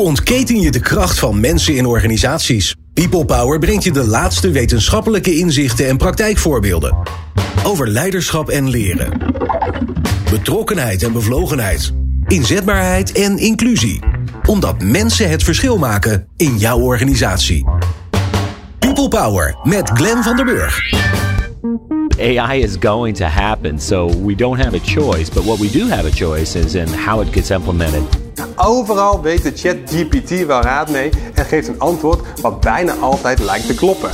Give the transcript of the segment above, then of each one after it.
Ontketen je de kracht van mensen in organisaties? People Power brengt je de laatste wetenschappelijke inzichten en praktijkvoorbeelden. Over leiderschap en leren. Betrokkenheid en bevlogenheid. Inzetbaarheid en inclusie. Omdat mensen het verschil maken in jouw organisatie. People Power met Glenn van der Burg. AI is going to happen, so we don't have a choice. But what we do have a choice is in how it gets implemented. Overal weet de ChatGPT wel raad mee en geeft een antwoord wat bijna altijd lijkt te kloppen.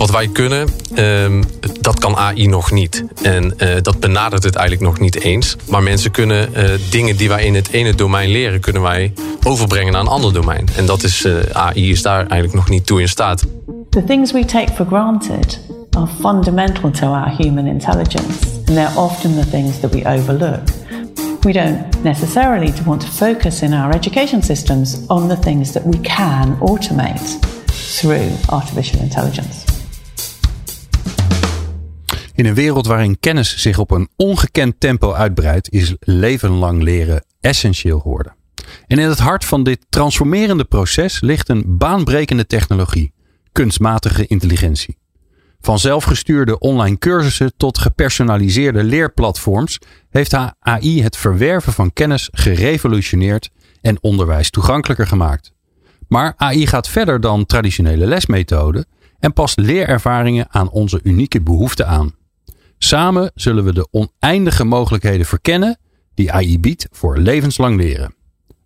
Wat wij kunnen, ehm, dat kan AI nog niet. En eh, dat benadert het eigenlijk nog niet eens. Maar mensen kunnen eh, dingen die wij in het ene domein leren, kunnen wij overbrengen naar een ander domein. En dat is, eh, AI is daar eigenlijk nog niet toe in staat. The things we take for granted are fundamental to our human intelligence, and they're often the things that we overlook. We don't necessarily want to focus in our education systems on the things that we can automate through artificial intelligence. In een wereld waarin kennis zich op een ongekend tempo uitbreidt, is leven lang leren essentieel geworden. En in het hart van dit transformerende proces ligt een baanbrekende technologie, kunstmatige intelligentie. Van zelfgestuurde online cursussen tot gepersonaliseerde leerplatforms heeft AI het verwerven van kennis gerevolutioneerd en onderwijs toegankelijker gemaakt. Maar AI gaat verder dan traditionele lesmethoden en past leerervaringen aan onze unieke behoeften aan. Samen zullen we de oneindige mogelijkheden verkennen die AI biedt voor levenslang leren.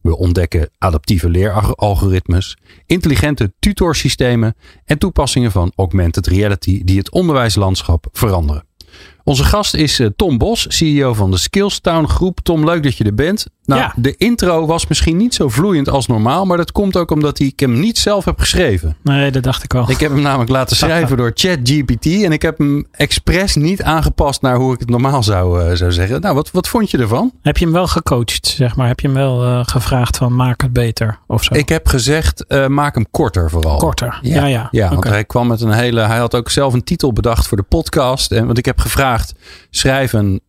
We ontdekken adaptieve leeralgoritmes, intelligente tutorsystemen en toepassingen van augmented reality die het onderwijslandschap veranderen. Onze gast is eh, Tom Bos, CEO van de Skillstown Groep. Tom, leuk dat je er bent. Nou, Ja. de intro was misschien niet zo vloeiend als normaal, maar dat komt ook omdat ik hem niet zelf heb geschreven. Nee, dat dacht ik al. Ik heb hem namelijk laten schrijven door ChatGPT en ik heb hem expres niet aangepast naar hoe ik het normaal zou, eh, zou zeggen. Nou, wat, wat vond je ervan? Heb je hem wel gecoacht, zeg maar? Heb je hem wel eh, gevraagd van maak het beter of zo? Ik heb gezegd, eh, maak hem korter vooral. Korter, ja, ja. Ja, want hij kwam met een hele. Hij had ook zelf een titel bedacht voor de podcast. En want ik heb gevraagd: schrijf een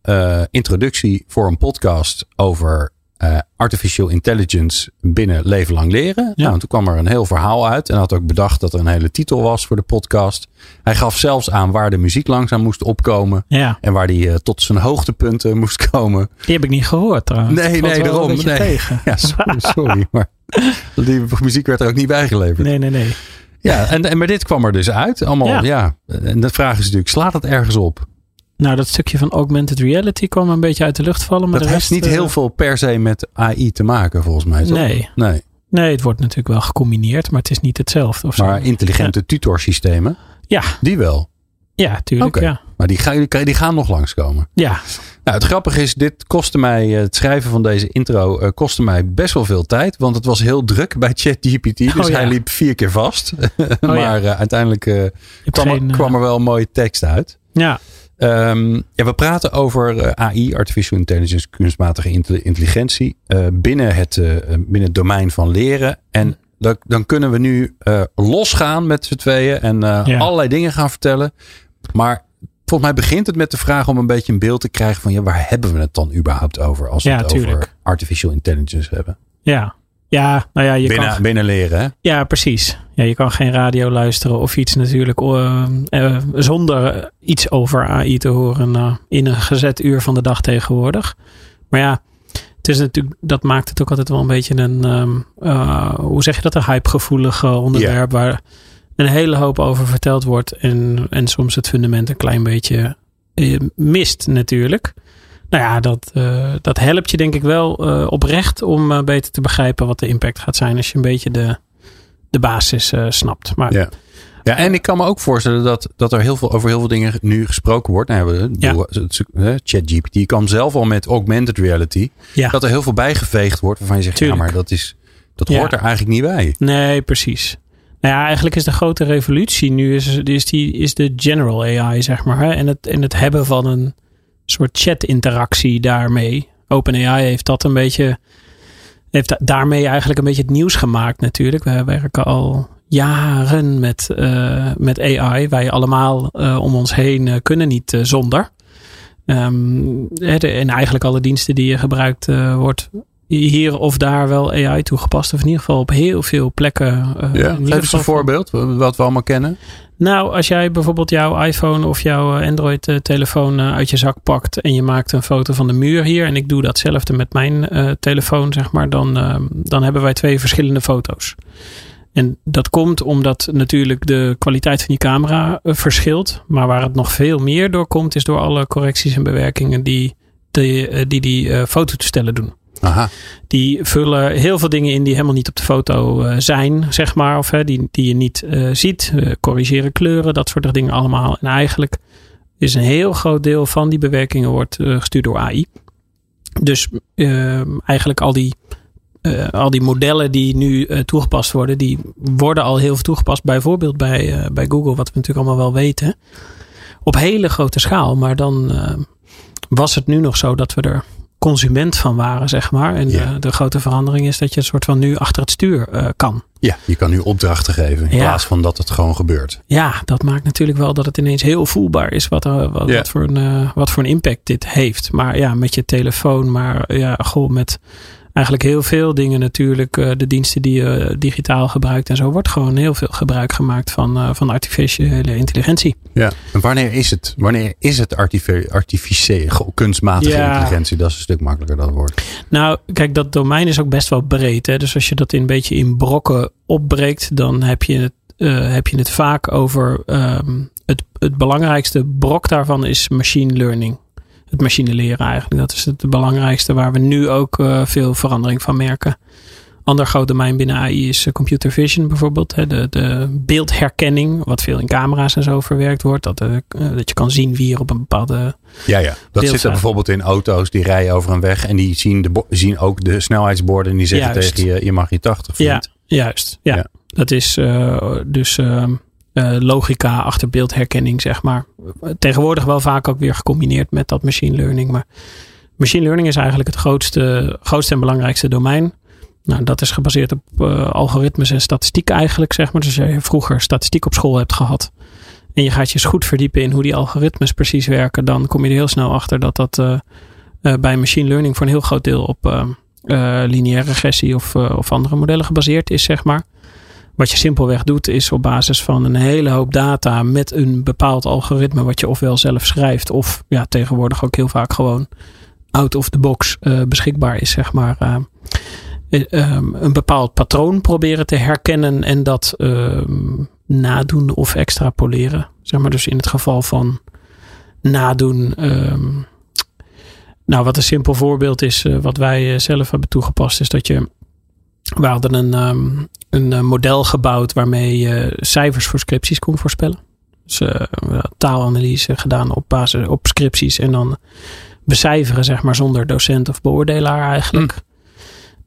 introductie voor een podcast over eh, artificial intelligence binnen leven lang leren. Nou, en toen kwam er een heel verhaal uit. En had ook bedacht dat er een hele titel was voor de podcast. Hij gaf zelfs aan waar de muziek langzaam moest opkomen. Ja. En waar die eh, tot zijn hoogtepunten moest komen. Die heb ik niet gehoord trouwens. Nee, nee, daarom. Nee. tegen. Ja, sorry, sorry. maar die muziek werd er ook niet bijgeleverd. Nee, nee, nee. Ja, en, en maar dit kwam er dus uit. Allemaal, ja. Ja. En de vraag is natuurlijk, slaat het ergens op? Nou, dat stukje van augmented reality kwam een beetje uit de lucht vallen. Maar dat de heeft rest, niet eh, heel veel per se met AI te maken, volgens mij. Toch? Nee. nee. Nee, het wordt natuurlijk wel gecombineerd, maar het is niet hetzelfde. Of zo. Maar intelligente tutorsystemen, Ja, die wel. ja, tuurlijk. Ja. Maar die, gaan, die, die gaan nog langskomen. ja, Nou, het grappige is, dit kostte mij, eh, het schrijven van deze intro eh, kostte mij best wel veel tijd. Want het was heel druk bij ChatGPT. Dus Oh, ja. hij liep vier keer vast. ja. maar eh, uiteindelijk eh, kwam, geen, er, eh, kwam er wel een mooie tekst uit. ja, Ehm, ja, we praten over eh, AI, Artificial Intelligence, kunstmatige intelli- intelligentie, eh, binnen, het, eh, binnen het domein van leren. En dan, dan kunnen we nu eh, losgaan met z'n tweeën en Ja. allerlei dingen gaan vertellen. Maar volgens mij begint het met de vraag om een beetje een beeld te krijgen van ja, waar hebben we het dan überhaupt over als we Ja, het tuurlijk. over Artificial Intelligence hebben? ja. Ja, nou ja, je binnen, kan... binnen leren, hè? Ja, precies. Ja, je kan geen radio luisteren of iets natuurlijk eh, eh, zonder iets over AI te horen eh, in een gezet uur van de dag tegenwoordig. Maar ja, het is natuurlijk, dat maakt het ook altijd wel een beetje een, ehm, eh, hoe zeg je dat, een hypegevoelig onderwerp waar een hele hoop over verteld wordt en, en soms het fundament een klein beetje mist natuurlijk. Nou ja, dat, eh, dat helpt je denk ik wel eh, oprecht om eh, beter te begrijpen wat de impact gaat zijn als je een beetje de, de basis snapt. Maar Ja. Ja, en ik kan me ook voorstellen dat, dat er heel veel over heel veel dingen nu gesproken wordt. Nou, we- Ja. ChatGPT kwam zelf al met augmented reality. Ja. Dat er heel veel bijgeveegd wordt waarvan je zegt, Tuurlijk. ja, maar dat, is, dat Ja. hoort er eigenlijk niet bij. Nee, precies. Nou ja, eigenlijk is de grote revolutie nu is, is, die, is de general AI, zeg maar. Hè? En, het, en het hebben van een soort chat-interactie daarmee. OpenAI heeft dat een beetje, heeft da- daarmee eigenlijk een beetje het nieuws gemaakt natuurlijk. We werken al jaren met, eh, met AI. Wij allemaal eh, om ons heen eh, kunnen niet zonder. Ehm, en eigenlijk alle diensten die je gebruikt wordt hier of daar wel AI toegepast. Of in ieder geval op heel veel plekken. Ja, geef eens een voorbeeld wat we allemaal kennen. Nou, als jij bijvoorbeeld jouw iPhone of jouw Android-telefoon uit je zak pakt en je maakt een foto van de muur hier, en ik doe datzelfde met mijn telefoon, zeg maar, dan, dan hebben wij twee verschillende foto's. En dat komt omdat natuurlijk de kwaliteit van die camera verschilt. Maar waar het nog veel meer door komt, is door alle correcties en bewerkingen die die, die, uh, fototoestellen doen. Aha. Die vullen heel veel dingen in die helemaal niet op de foto uh, zijn, zeg maar. Of hè, die, die je niet uh, ziet. corrigeren kleuren, dat soort dingen allemaal. En eigenlijk is een heel groot deel van die bewerkingen wordt gestuurd door AI. Dus eigenlijk al die, al die modellen die nu toegepast worden, die worden al heel veel toegepast. Bijvoorbeeld bij, bij Google, wat we natuurlijk allemaal wel weten. Op hele grote schaal, maar dan was het nu nog zo dat we er consument van waren, zeg maar. En ja. de, de, grote verandering is dat je een soort van nu achter het stuur uh, kan. Ja, je kan nu opdrachten geven in ja. plaats van dat het gewoon gebeurt. Ja, dat maakt natuurlijk wel dat het ineens heel voelbaar is wat, er, wat, ja. wat, voor, een, uh, wat voor een impact dit heeft. Maar ja, met je telefoon, maar ja, goh, met eigenlijk heel veel dingen natuurlijk. Uh, de diensten die je digitaal gebruikt en zo wordt gewoon heel veel gebruik gemaakt van, uh, van artificiële intelligentie. Ja, en wanneer is het? Wanneer is het artificiële, kunstmatige ja. intelligentie? Dat is een stuk makkelijker dat woord. Nou, kijk, dat domein is ook best wel breed. Hè? Dus als je dat in een beetje in brokken opbreekt, dan heb je het, uh, heb je het vaak over um, het, het belangrijkste brok daarvan is machine learning het machine leren eigenlijk. Dat is het belangrijkste waar we nu ook uh, veel verandering van merken. Ander groot domein binnen AI is computer vision bijvoorbeeld. Hè, de, de beeldherkenning, wat veel in camera's en zo verwerkt wordt. Dat, uh, dat je kan zien wie er op een bepaalde. Ja, ja. Dat zit er bijvoorbeeld in auto's die rijden over een weg en die zien, de, zien ook de snelheidsborden en die zeggen juist. tegen je: je mag je 80 Ja, juist. Ja. ja. Dat is uh, dus. Uh, uh, logica achter beeldherkenning, zeg maar. Tegenwoordig wel vaak ook weer gecombineerd met dat machine learning. Maar machine learning is eigenlijk het grootste, grootste en belangrijkste domein. Nou, dat is gebaseerd op uh, algoritmes en statistiek eigenlijk, zeg maar. Dus als je vroeger statistiek op school hebt gehad en je gaat je eens goed verdiepen in hoe die algoritmes precies werken, dan kom je er heel snel achter dat dat uh, bij machine learning voor een heel groot deel op lineaire regressie of, of andere modellen gebaseerd is, zeg maar. Wat je simpelweg doet is op basis van een hele hoop data met een bepaald algoritme wat je ofwel zelf schrijft of ja, tegenwoordig ook heel vaak gewoon out of the box uh, beschikbaar is, zeg maar. Uh, um, een bepaald patroon proberen te herkennen en dat um, nadoen of extrapoleren. Zeg maar dus in het geval van nadoen. Um, nou, wat een simpel voorbeeld is, wat wij zelf hebben toegepast, is dat je we hadden een, een uh, model gebouwd waarmee je cijfers voor scripties kon voorspellen. Dus uh, taalanalyse gedaan op basis op scripties en dan becijferen, zeg maar, zonder docent of beoordelaar eigenlijk. Mm.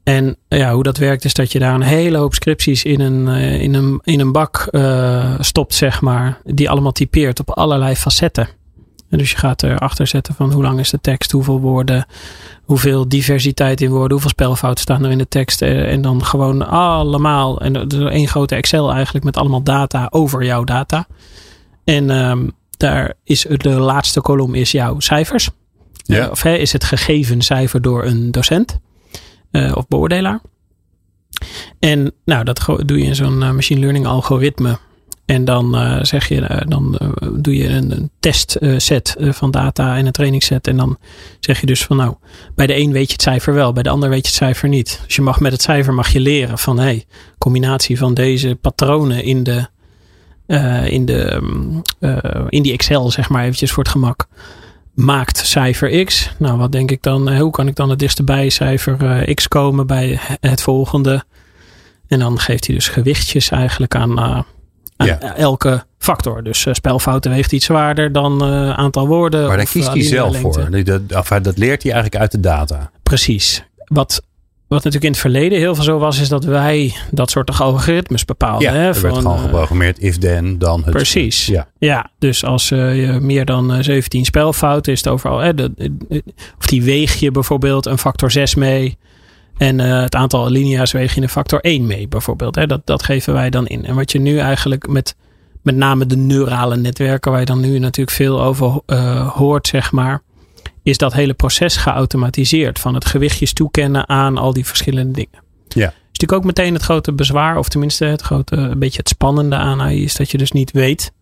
En ja, hoe dat werkt is dat je daar een hele hoop scripties in een, in een, in een bak uh, stopt, zeg maar. Die allemaal typeert op allerlei facetten. En dus je gaat erachter zetten van hoe lang is de tekst, hoeveel woorden, hoeveel diversiteit in woorden, hoeveel spelfouten staan er in de tekst. Eh, en dan gewoon allemaal, en één grote Excel eigenlijk met allemaal data over jouw data. En um, daar is de laatste kolom is jouw cijfers. Ja. Of hè, is het gegeven cijfer door een docent uh, of beoordelaar. En nou, dat doe je in zo'n machine learning algoritme. En dan uh, zeg je, uh, dan uh, doe je een, een testset van data en een trainingsset. En dan zeg je dus van nou, bij de een weet je het cijfer wel, bij de ander weet je het cijfer niet. Dus je mag met het cijfer mag je leren van hé, hey, combinatie van deze patronen in de, in de in die Excel, zeg maar eventjes voor het gemak. Maakt cijfer X. Nou, wat denk ik dan? Hoe kan ik dan het dichtst bij cijfer X komen bij het volgende? En dan geeft hij dus gewichtjes eigenlijk aan ja. elke factor. Dus uh, spelfouten weegt iets zwaarder dan uh, aantal woorden. Maar daar kiest hij zelf voor. Dat, dat leert hij eigenlijk uit de data. Precies. Wat, wat natuurlijk in het verleden heel veel zo was, is dat wij dat soort algoritmes bepaalden. Ja, hè, er werd gewoon geprogrammeerd if then, dan het. Precies. Ja, ja dus als uh, je meer dan 17 spelfouten is het overal. Hè, de, of die weeg je bijvoorbeeld een factor 6 mee. En uh, het aantal alinea's weeg je een factor 1 mee, bijvoorbeeld. Hè? Dat, dat geven wij dan in. En wat je nu eigenlijk met met name de neurale netwerken, waar je dan nu natuurlijk veel over uh, hoort, zeg maar, is dat hele proces geautomatiseerd. Van het gewichtjes toekennen aan al die verschillende dingen. Ja. is natuurlijk ook meteen het grote bezwaar, of tenminste het grote, een beetje het spannende aan AI, is dat je dus niet weet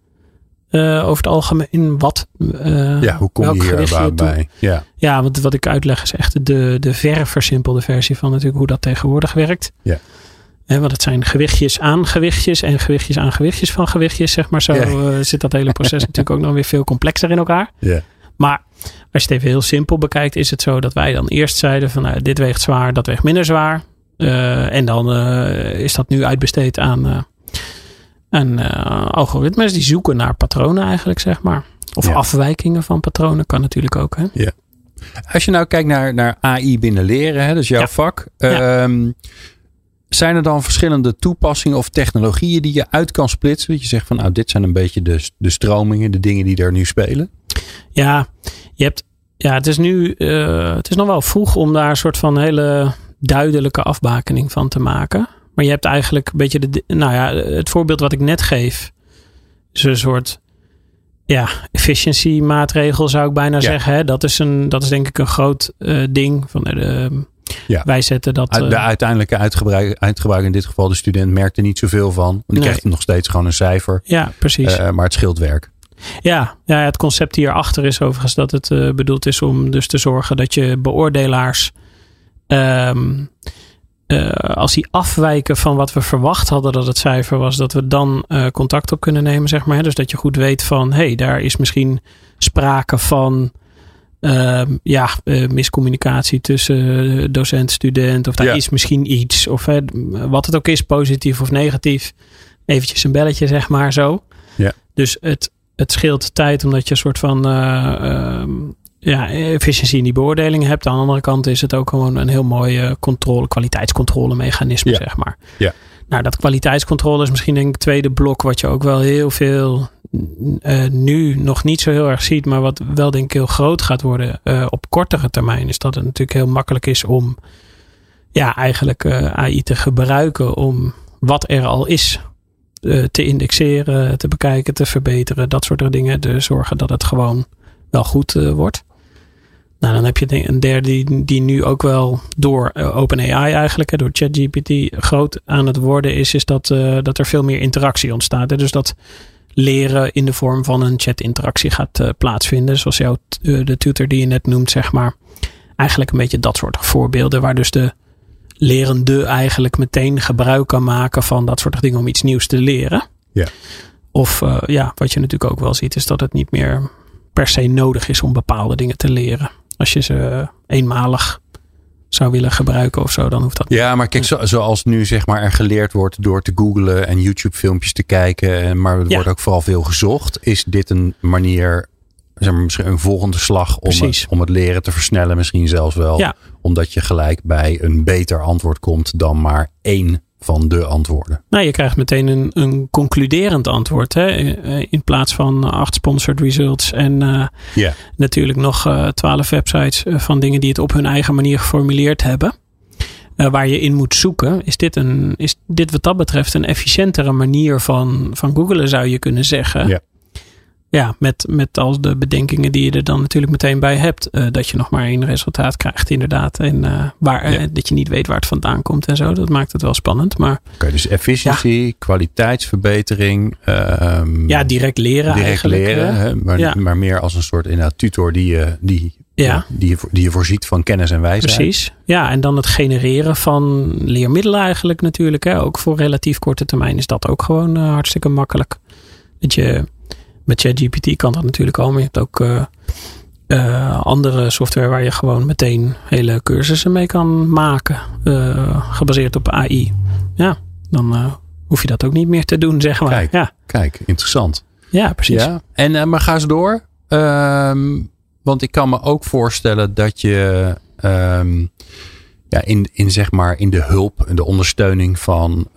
uh, over het algemeen wat. Uh, ja, hoe kom je hier bij? Ja. ja, want wat ik uitleg is echt de, de verre versimpelde versie van natuurlijk hoe dat tegenwoordig werkt. Ja. He, want het zijn gewichtjes aan gewichtjes en gewichtjes aan gewichtjes van gewichtjes, zeg maar. Zo Ja. uh, zit dat hele proces natuurlijk ook nog weer veel complexer in elkaar. Ja. Maar als je het even heel simpel bekijkt, is het zo dat wij dan eerst zeiden van nou, dit weegt zwaar, dat weegt minder zwaar. En dan is dat nu uitbesteed aan, uh, aan algoritmes die zoeken naar patronen eigenlijk, zeg maar. Of Ja. afwijkingen van patronen kan natuurlijk ook. Hè? Als je nou kijkt naar, naar AI binnen leren, hè, dat is jouw Ja. vak. Ja. ehm, zijn er dan verschillende toepassingen of technologieën die je uit kan splitsen? Dat je zegt van nou, dit zijn een beetje de, de stromingen, de dingen die er nu spelen. Ja, je hebt, ja, het is nu, uh, het is nog wel vroeg om daar een soort van hele duidelijke afbakening van te maken. Maar je hebt eigenlijk een beetje de, nou ja, het voorbeeld wat ik net geef, is een soort, ja, efficiency maatregel zou ik bijna Ja. zeggen. Hè? Dat is een, dat is denk ik een groot uh, ding van de, de Ja. wij zetten dat. Uh, De uiteindelijke uitgebruik, uitgebruik in dit geval, de student merkt er niet zoveel van. Want die Nee. krijgt nog steeds gewoon een cijfer. ja, precies. Eh, maar het scheelt werk. Ja, ja, het concept hierachter is overigens dat het uh, bedoeld is om dus te zorgen dat je beoordelaars, um, uh, als die afwijken van wat we verwacht hadden dat het cijfer was, dat we dan uh, contact op kunnen nemen, zeg maar. Hè? Dus dat je goed weet van, hé, hey, daar is misschien sprake van um, ja, miscommunicatie tussen docent, student, of daar Ja. is misschien iets, of wat het ook is, positief of negatief. Eventjes een belletje, zeg maar, zo. Ja. Dus het, het scheelt tijd omdat je een soort van um, ja, efficiëntie in die beoordeling hebt. Aan de andere kant is het ook gewoon een heel mooi uh, controle, kwaliteitscontrolemechanisme, Ja. zeg maar. Ja. Nou, dat kwaliteitscontrole is misschien denk ik het tweede blok wat je ook wel heel veel uh, nu nog niet zo heel erg ziet, maar wat wel denk ik heel groot gaat worden uh, op kortere termijn, is dat het natuurlijk heel makkelijk is om ja, eigenlijk uh, AI te gebruiken om wat er al is te indexeren, te bekijken, te verbeteren, dat soort dingen. Te zorgen dat het gewoon wel goed wordt. Nou, dan heb je een derde die, die nu ook wel door uh, OpenAI eigenlijk, hè, door ChatGPT, groot aan het worden is, is dat, uh, dat er veel meer interactie ontstaat. Hè? Dus dat leren in de vorm van een chat-interactie gaat uh, plaatsvinden. Zoals jouw de tutor die je net noemt, zeg maar. Eigenlijk een beetje dat soort voorbeelden, waar dus de lerende eigenlijk meteen gebruik kan maken van dat soort dingen om iets nieuws te leren. Ja. Of ja, wat je natuurlijk ook wel ziet, is dat het niet meer per se nodig is om bepaalde dingen te leren. Als je ze eenmalig zou willen gebruiken of zo, dan hoeft dat Ja, maar kijk, zo, zoals nu zeg maar er geleerd wordt door te googlen en YouTube filmpjes te kijken, maar er Ja. wordt ook vooral veel gezocht. Is dit een manier, zeg maar, misschien een volgende slag om, het, om het leren te versnellen misschien zelfs wel? Ja. Omdat je gelijk bij een beter antwoord komt dan maar één van de antwoorden. Nou, je krijgt meteen een, een concluderend antwoord. Hè? Eh, In plaats van acht sponsored results en uh, natuurlijk nog uh, twaalf websites van dingen die het op hun eigen manier geformuleerd hebben. Uh, waar je in moet zoeken, is dit, een, is dit wat dat betreft een efficiëntere manier van, van googlen, zou je kunnen zeggen. Ja. Ja, met, met al de bedenkingen die je er dan natuurlijk meteen bij hebt. Uh, dat je nog maar één resultaat krijgt, inderdaad. En uh, waar, Ja. uh, dat je niet weet waar het vandaan komt en zo. Dat maakt het wel spannend. Maar Oké, dus efficiëntie, kwaliteitsverbetering. ehm, ja, direct leren direct eigenlijk. leren, hè. hè, maar, Ja. maar meer als een soort inderdaad, tutor die je, die, Ja. die, je, die je voorziet van kennis en wijsheid. Precies. Ja, en dan het genereren van leermiddelen eigenlijk natuurlijk. Hè. Ook voor relatief korte termijn is dat ook gewoon eh, hartstikke makkelijk. Dat je, met ChatGPT kan dat natuurlijk al, maar je hebt ook eh, eh, andere software waar je gewoon meteen hele cursussen mee kan maken. eh, gebaseerd op AI. Ja, dan hoef je dat ook niet meer te doen, zeg maar. Kijk. Ja, Kijk, interessant. ja precies. Ja. En maar ga eens door. Ehm, want ik kan me ook voorstellen dat je ehm, ja, in, in, zeg maar, in de hulp en de ondersteuning van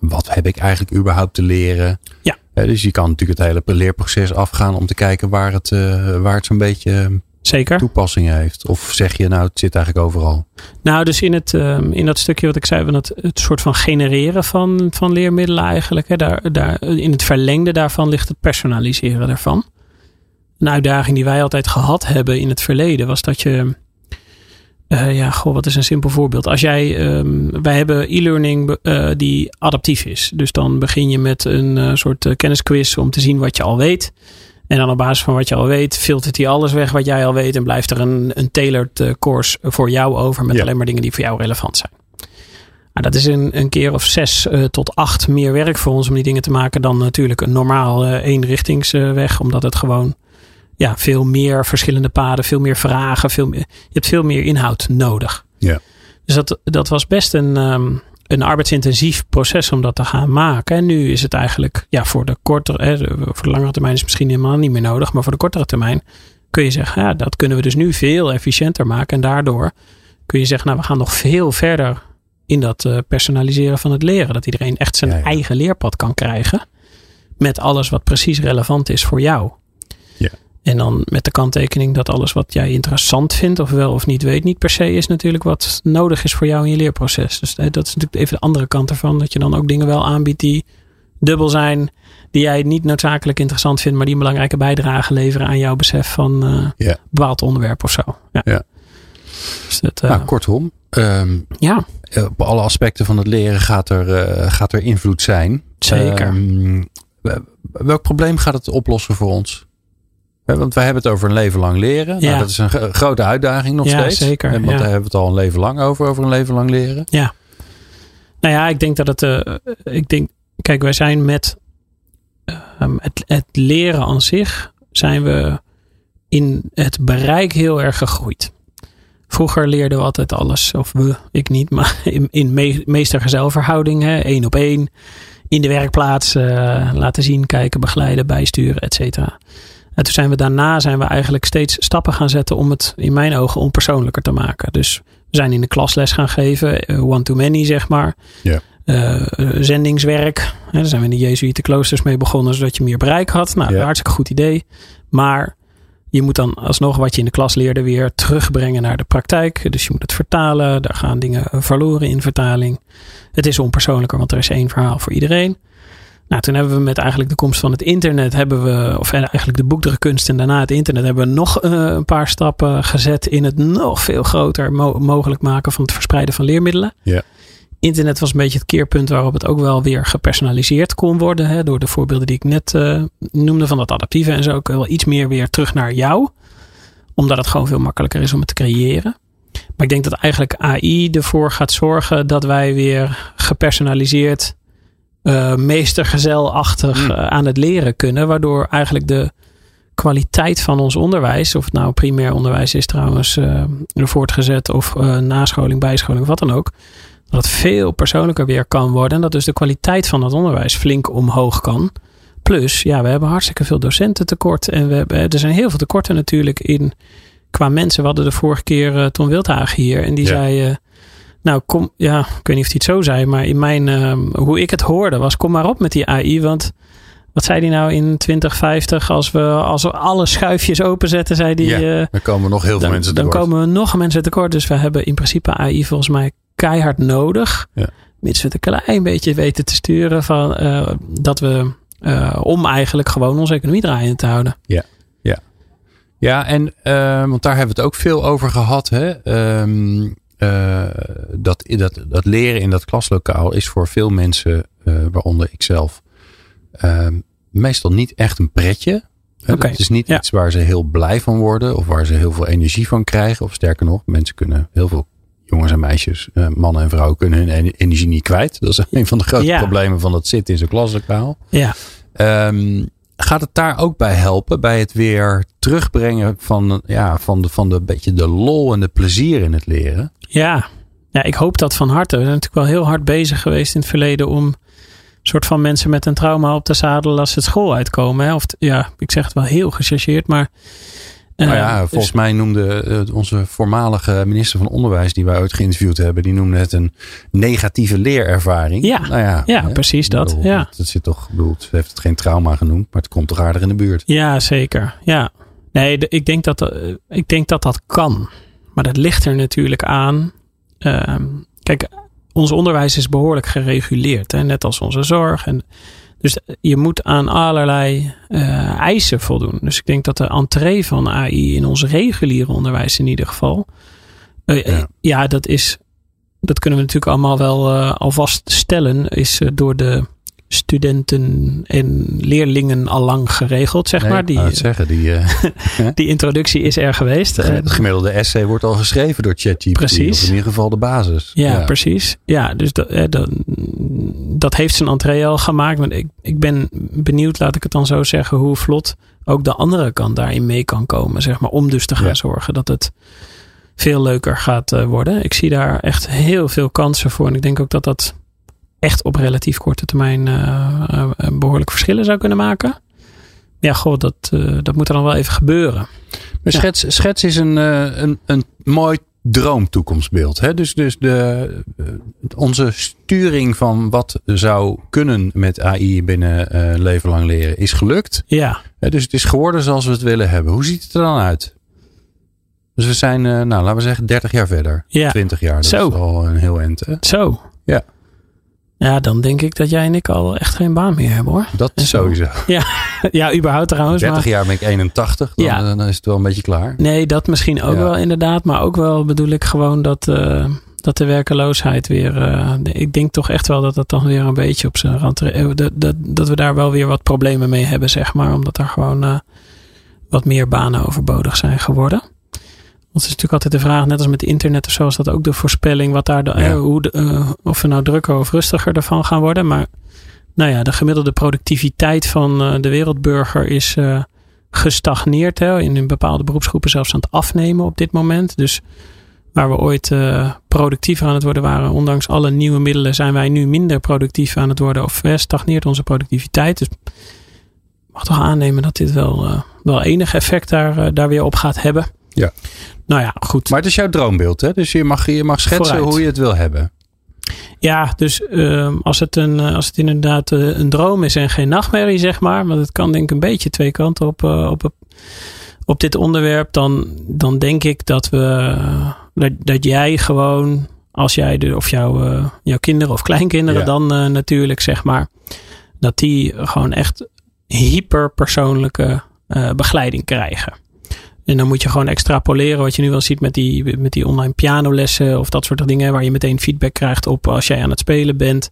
wat heb ik eigenlijk überhaupt te leren. Ja. Dus je kan natuurlijk het hele leerproces afgaan om te kijken waar het, eh, waar het zo'n beetje Zeker. toepassing heeft. Of zeg je nou, het zit eigenlijk overal. Nou, dus in, het, um, in dat stukje wat ik zei, van het, het soort van genereren van, van leermiddelen eigenlijk. Hè, daar, daar, in het verlengde daarvan ligt het personaliseren daarvan. een uitdaging die wij altijd gehad hebben in het verleden was dat je. Uh, ja, goh, wat is een simpel voorbeeld? Als jij, um, wij hebben e-learning uh, die adaptief is. Dus dan begin je met een uh, soort kennisquiz om te zien wat je al weet. En dan op basis van wat je al weet, filtert hij alles weg wat jij al weet. En blijft er een, een tailored course voor jou over met ja. alleen maar dingen die voor jou relevant zijn. Nou, dat is een, een keer of zes tot acht meer werk voor ons om die dingen te maken dan natuurlijk een normaal eenrichtingsweg. omdat het gewoon ja, veel meer verschillende paden, veel meer vragen, veel meer, je hebt veel meer inhoud nodig. Ja. Dus dat, dat was best een, um, een arbeidsintensief proces om dat te gaan maken. En nu is het eigenlijk ja, voor de kortere, hè, voor de langere termijn is het misschien helemaal niet meer nodig. Maar voor de kortere termijn kun je zeggen, ja, dat kunnen we dus nu veel efficiënter maken. En daardoor kun je zeggen, nou, we gaan nog veel verder in dat uh, personaliseren van het leren. Dat iedereen echt zijn ja, ja. eigen leerpad kan krijgen. Met alles wat precies relevant is voor jou. En dan met de kanttekening dat alles wat jij interessant vindt, of wel of niet weet, niet per se is natuurlijk wat nodig is voor jou in je leerproces. Dus dat is natuurlijk even de andere kant ervan. Dat je dan ook dingen wel aanbiedt die dubbel zijn. Die jij niet noodzakelijk interessant vindt, maar die een belangrijke bijdrage leveren aan jouw besef van uh, ja. bepaald onderwerp of zo. Ja. Dus dat, uh, nou, kortom. Um, ja. Op alle aspecten van het leren gaat er, uh, gaat er invloed zijn. Zeker. Um, welk probleem gaat het oplossen voor ons? Want wij hebben het over een leven lang leren. Ja. Nou, dat is een grote uitdaging nog ja, steeds. Zeker. Want ja. daar hebben we het al een leven lang over, over een leven lang leren. Ja. Nou ja, ik denk dat het. Uh, ik denk, kijk, wij zijn met um, het, het leren aan zich zijn we in het bereik heel erg gegroeid. Vroeger leerden we altijd alles, of we, ik niet, maar in, in me, meester-gezelverhouding, één op één, in de werkplaats, uh, laten zien, kijken, begeleiden, bijsturen, et cetera. En toen zijn we daarna zijn we eigenlijk steeds stappen gaan zetten om het in mijn ogen onpersoonlijker te maken. Dus we zijn in de klasles gaan geven, uh, one-to-many zeg maar. Ja. Uh, zendingswerk. Hè, daar zijn we in de Jezuïtenkloosters mee begonnen, zodat je meer bereik had. Nou, Ja. hartstikke goed idee. Maar je moet dan alsnog wat je in de klas leerde weer terugbrengen naar de praktijk. Dus je moet het vertalen. Daar gaan dingen verloren in vertaling. Het is onpersoonlijker, want er is één verhaal voor iedereen. Nou, toen hebben we met eigenlijk de komst van het internet hebben we, of eigenlijk de boekdrukkunst en daarna het internet, hebben we nog uh, een paar stappen gezet in het nog veel groter mo mogelijk maken van het verspreiden van leermiddelen. Ja. Internet was een beetje het keerpunt waarop het ook wel weer gepersonaliseerd kon worden. Hè, door de voorbeelden die ik net uh, noemde van dat adaptieve en zo. Ook wel iets meer weer terug naar jou. Omdat het gewoon veel makkelijker is om het te creëren. Maar ik denk dat eigenlijk AI ervoor gaat zorgen dat wij weer gepersonaliseerd uh, meestergezelachtig Hmm. uh, aan het leren kunnen. Waardoor eigenlijk de kwaliteit van ons onderwijs, of het nou primair onderwijs is trouwens, uh, voortgezet of nascholing, bijscholing wat dan ook. Dat het veel persoonlijker weer kan worden. En dat dus de kwaliteit van het onderwijs flink omhoog kan. Plus, ja, we hebben hartstikke veel docenten tekort. En we hebben, er zijn heel veel tekorten natuurlijk in qua mensen. We hadden de vorige keer Tom Wildhagen hier. En die Ja. zei, nou kom, ja, ik weet niet of hij het zo zei. Maar in mijn, uh, hoe ik het hoorde was, kom maar op met die AI. Want wat zei hij nou in 2050? Als we, als we alle schuifjes openzetten, zei hij. Ja, uh, dan komen nog heel veel dan, mensen dan tekort. komen we nog mensen tekort. Dus we hebben in principe AI volgens mij keihard nodig. Ja. Mits we het een klein beetje weten te sturen van uh, dat we uh, om eigenlijk gewoon onze economie draaiend te houden. Ja, ja. Ja, en uh, want daar hebben we het ook veel over gehad. Hè? Um, dat, dat, dat leren in dat klaslokaal is voor veel mensen, waaronder ikzelf, um, meestal niet echt een pretje. Okay. Het is niet ja. iets waar ze heel blij van worden of waar ze heel veel energie van krijgen. Of sterker nog, mensen kunnen heel veel jongens en meisjes, uh, mannen en vrouwen kunnen hun energie niet kwijt. Dat is een van de grote ja. problemen van het zitten in zo'n klaslokaal. Ja. Um, gaat het daar ook bij helpen? Bij het weer terugbrengen van, ja, van, de, van de beetje de lol en de plezier in het leren? Ja. ja, ik hoop dat van harte. We zijn natuurlijk wel heel hard bezig geweest in het verleden om soort van mensen met een trauma op te zadelen als ze het school uitkomen. Hè? Of ja, ik zeg het wel heel gechargeerd, maar nou ja, volgens dus, mij noemde uh, onze voormalige minister van Onderwijs, die wij ooit geïnterviewd hebben, die noemde het een negatieve leerervaring. Ja, nou ja, ja hè? precies dat. Bedoel, ja. Het zit toch, bedoel, ze heeft het geen trauma genoemd, maar het komt toch aardig in de buurt. Ja, zeker. Ja. Nee, ik, denk dat, uh, ik denk dat dat kan. Maar dat ligt er natuurlijk aan. Uh, kijk, ons onderwijs is behoorlijk gereguleerd. Hè? Net als onze zorg. En Dus je moet aan allerlei uh, eisen voldoen. Dus ik denk dat de entree van AI in ons reguliere onderwijs in ieder geval. Uh, ja. ja. dat is. Dat kunnen we natuurlijk allemaal wel uh, alvast stellen. Is door de studenten en leerlingen al lang geregeld, zeg nee, maar. Die, zeggen, die, uh, die introductie is er geweest. Het gemiddelde essay wordt al geschreven door ChatGPT. Precies. In ieder geval de basis. Ja, ja. precies. Ja, dus dat, dat, dat heeft zijn entree al gemaakt. Maar ik, ik ben benieuwd, laat ik het dan zo zeggen, hoe vlot ook de andere kant daarin mee kan komen. Zeg maar, om dus te gaan ja. zorgen dat het veel leuker gaat worden. Ik zie daar echt heel veel kansen voor. En ik denk ook dat dat echt op relatief korte termijn uh, behoorlijk verschillen zou kunnen maken. Ja, goh, dat, dat moet er dan wel even gebeuren. Maar schets, schets is een, een, een mooi droomtoekomstbeeld. Hè? Dus, dus de, onze sturing van wat zou kunnen met AI binnen uh, leven lang leren is gelukt. Ja. dus het is geworden zoals we het willen hebben. Hoe ziet het er dan uit? Dus we zijn, uh, nou laten we zeggen, 30 jaar verder. Ja. 20 jaar. Dat Zo. is al een heel eind. Hè? Zo. Ja. Ja, dan denk ik dat jij en ik al echt geen baan meer hebben hoor. Dat sowieso. Ja, ja überhaupt trouwens. 30 maar, jaar ben ik 81, dan, Ja. dan is het wel een beetje klaar. Nee, dat misschien ook Ja. wel inderdaad. Maar ook wel bedoel ik gewoon dat, eh, dat de werkeloosheid weer. eh, ik denk toch echt wel dat het dan weer een beetje op zijn rand. eh, Dat, dat, dat we daar wel weer wat problemen mee hebben, zeg maar. Omdat er gewoon eh, wat meer banen overbodig zijn geworden. Want het is natuurlijk altijd de vraag, net als met internet of zo, is dat ook de voorspelling wat daar de, Ja. eh, hoe de, eh, of we nou drukker of rustiger ervan gaan worden. Maar nou ja, de gemiddelde productiviteit van eh, de wereldburger is gestagneerd. Hè, in een bepaalde beroepsgroepen zelfs aan het afnemen op dit moment. Dus waar we ooit productiever aan het worden waren, ondanks alle nieuwe middelen, zijn wij nu minder productief aan het worden. Of stagneert onze productiviteit. Dus ik mag toch aannemen dat dit wel, wel enig effect daar, daar weer op gaat hebben. Ja. Nou ja, goed. Maar het is jouw droombeeld, hè? Dus je mag, je mag schetsen Vooruit. hoe je het wil hebben. Ja, dus ehm, als, het een, eh, als het inderdaad eh, een droom is en geen nachtmerrie, zeg maar. Want het kan denk ik een beetje twee kanten op, eh, op, op dit onderwerp. Dan, dan denk ik dat we dat, dat jij gewoon, als jij de, of jouw, jouw kinderen of kleinkinderen Ja. dan natuurlijk, zeg maar. Dat die gewoon echt hyperpersoonlijke begeleiding krijgen. En dan moet je gewoon extrapoleren wat je nu wel ziet met die, met die online pianolessen of dat soort dingen. Waar je meteen feedback krijgt op als jij aan het spelen bent.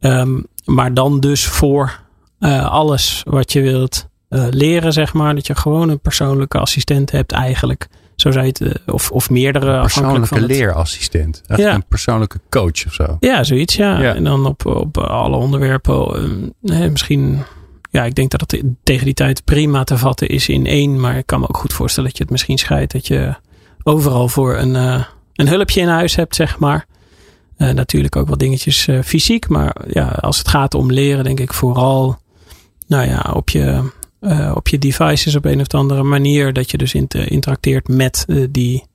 Ehm, maar dan dus voor eh, alles wat je wilt eh, leren, zeg maar. Dat je gewoon een persoonlijke assistent hebt eigenlijk. Zo je het, eh, of, of meerdere. Persoonlijke leerassistent. Echt Ja. een persoonlijke coach of zo. Ja, zoiets, ja. Ja. En dan op, op alle onderwerpen. eh, nee, misschien, ja, ik denk dat het tegen die tijd prima te vatten is in één. Maar ik kan me ook goed voorstellen dat je het misschien scheidt. Dat je overal voor een, eh, een hulpje in huis hebt, zeg maar. Eh, natuurlijk ook wat dingetjes eh, fysiek. Maar ja, als het gaat om leren, denk ik vooral, nou ja, op je, op je devices op een of andere manier. Dat je dus inter- interacteert met die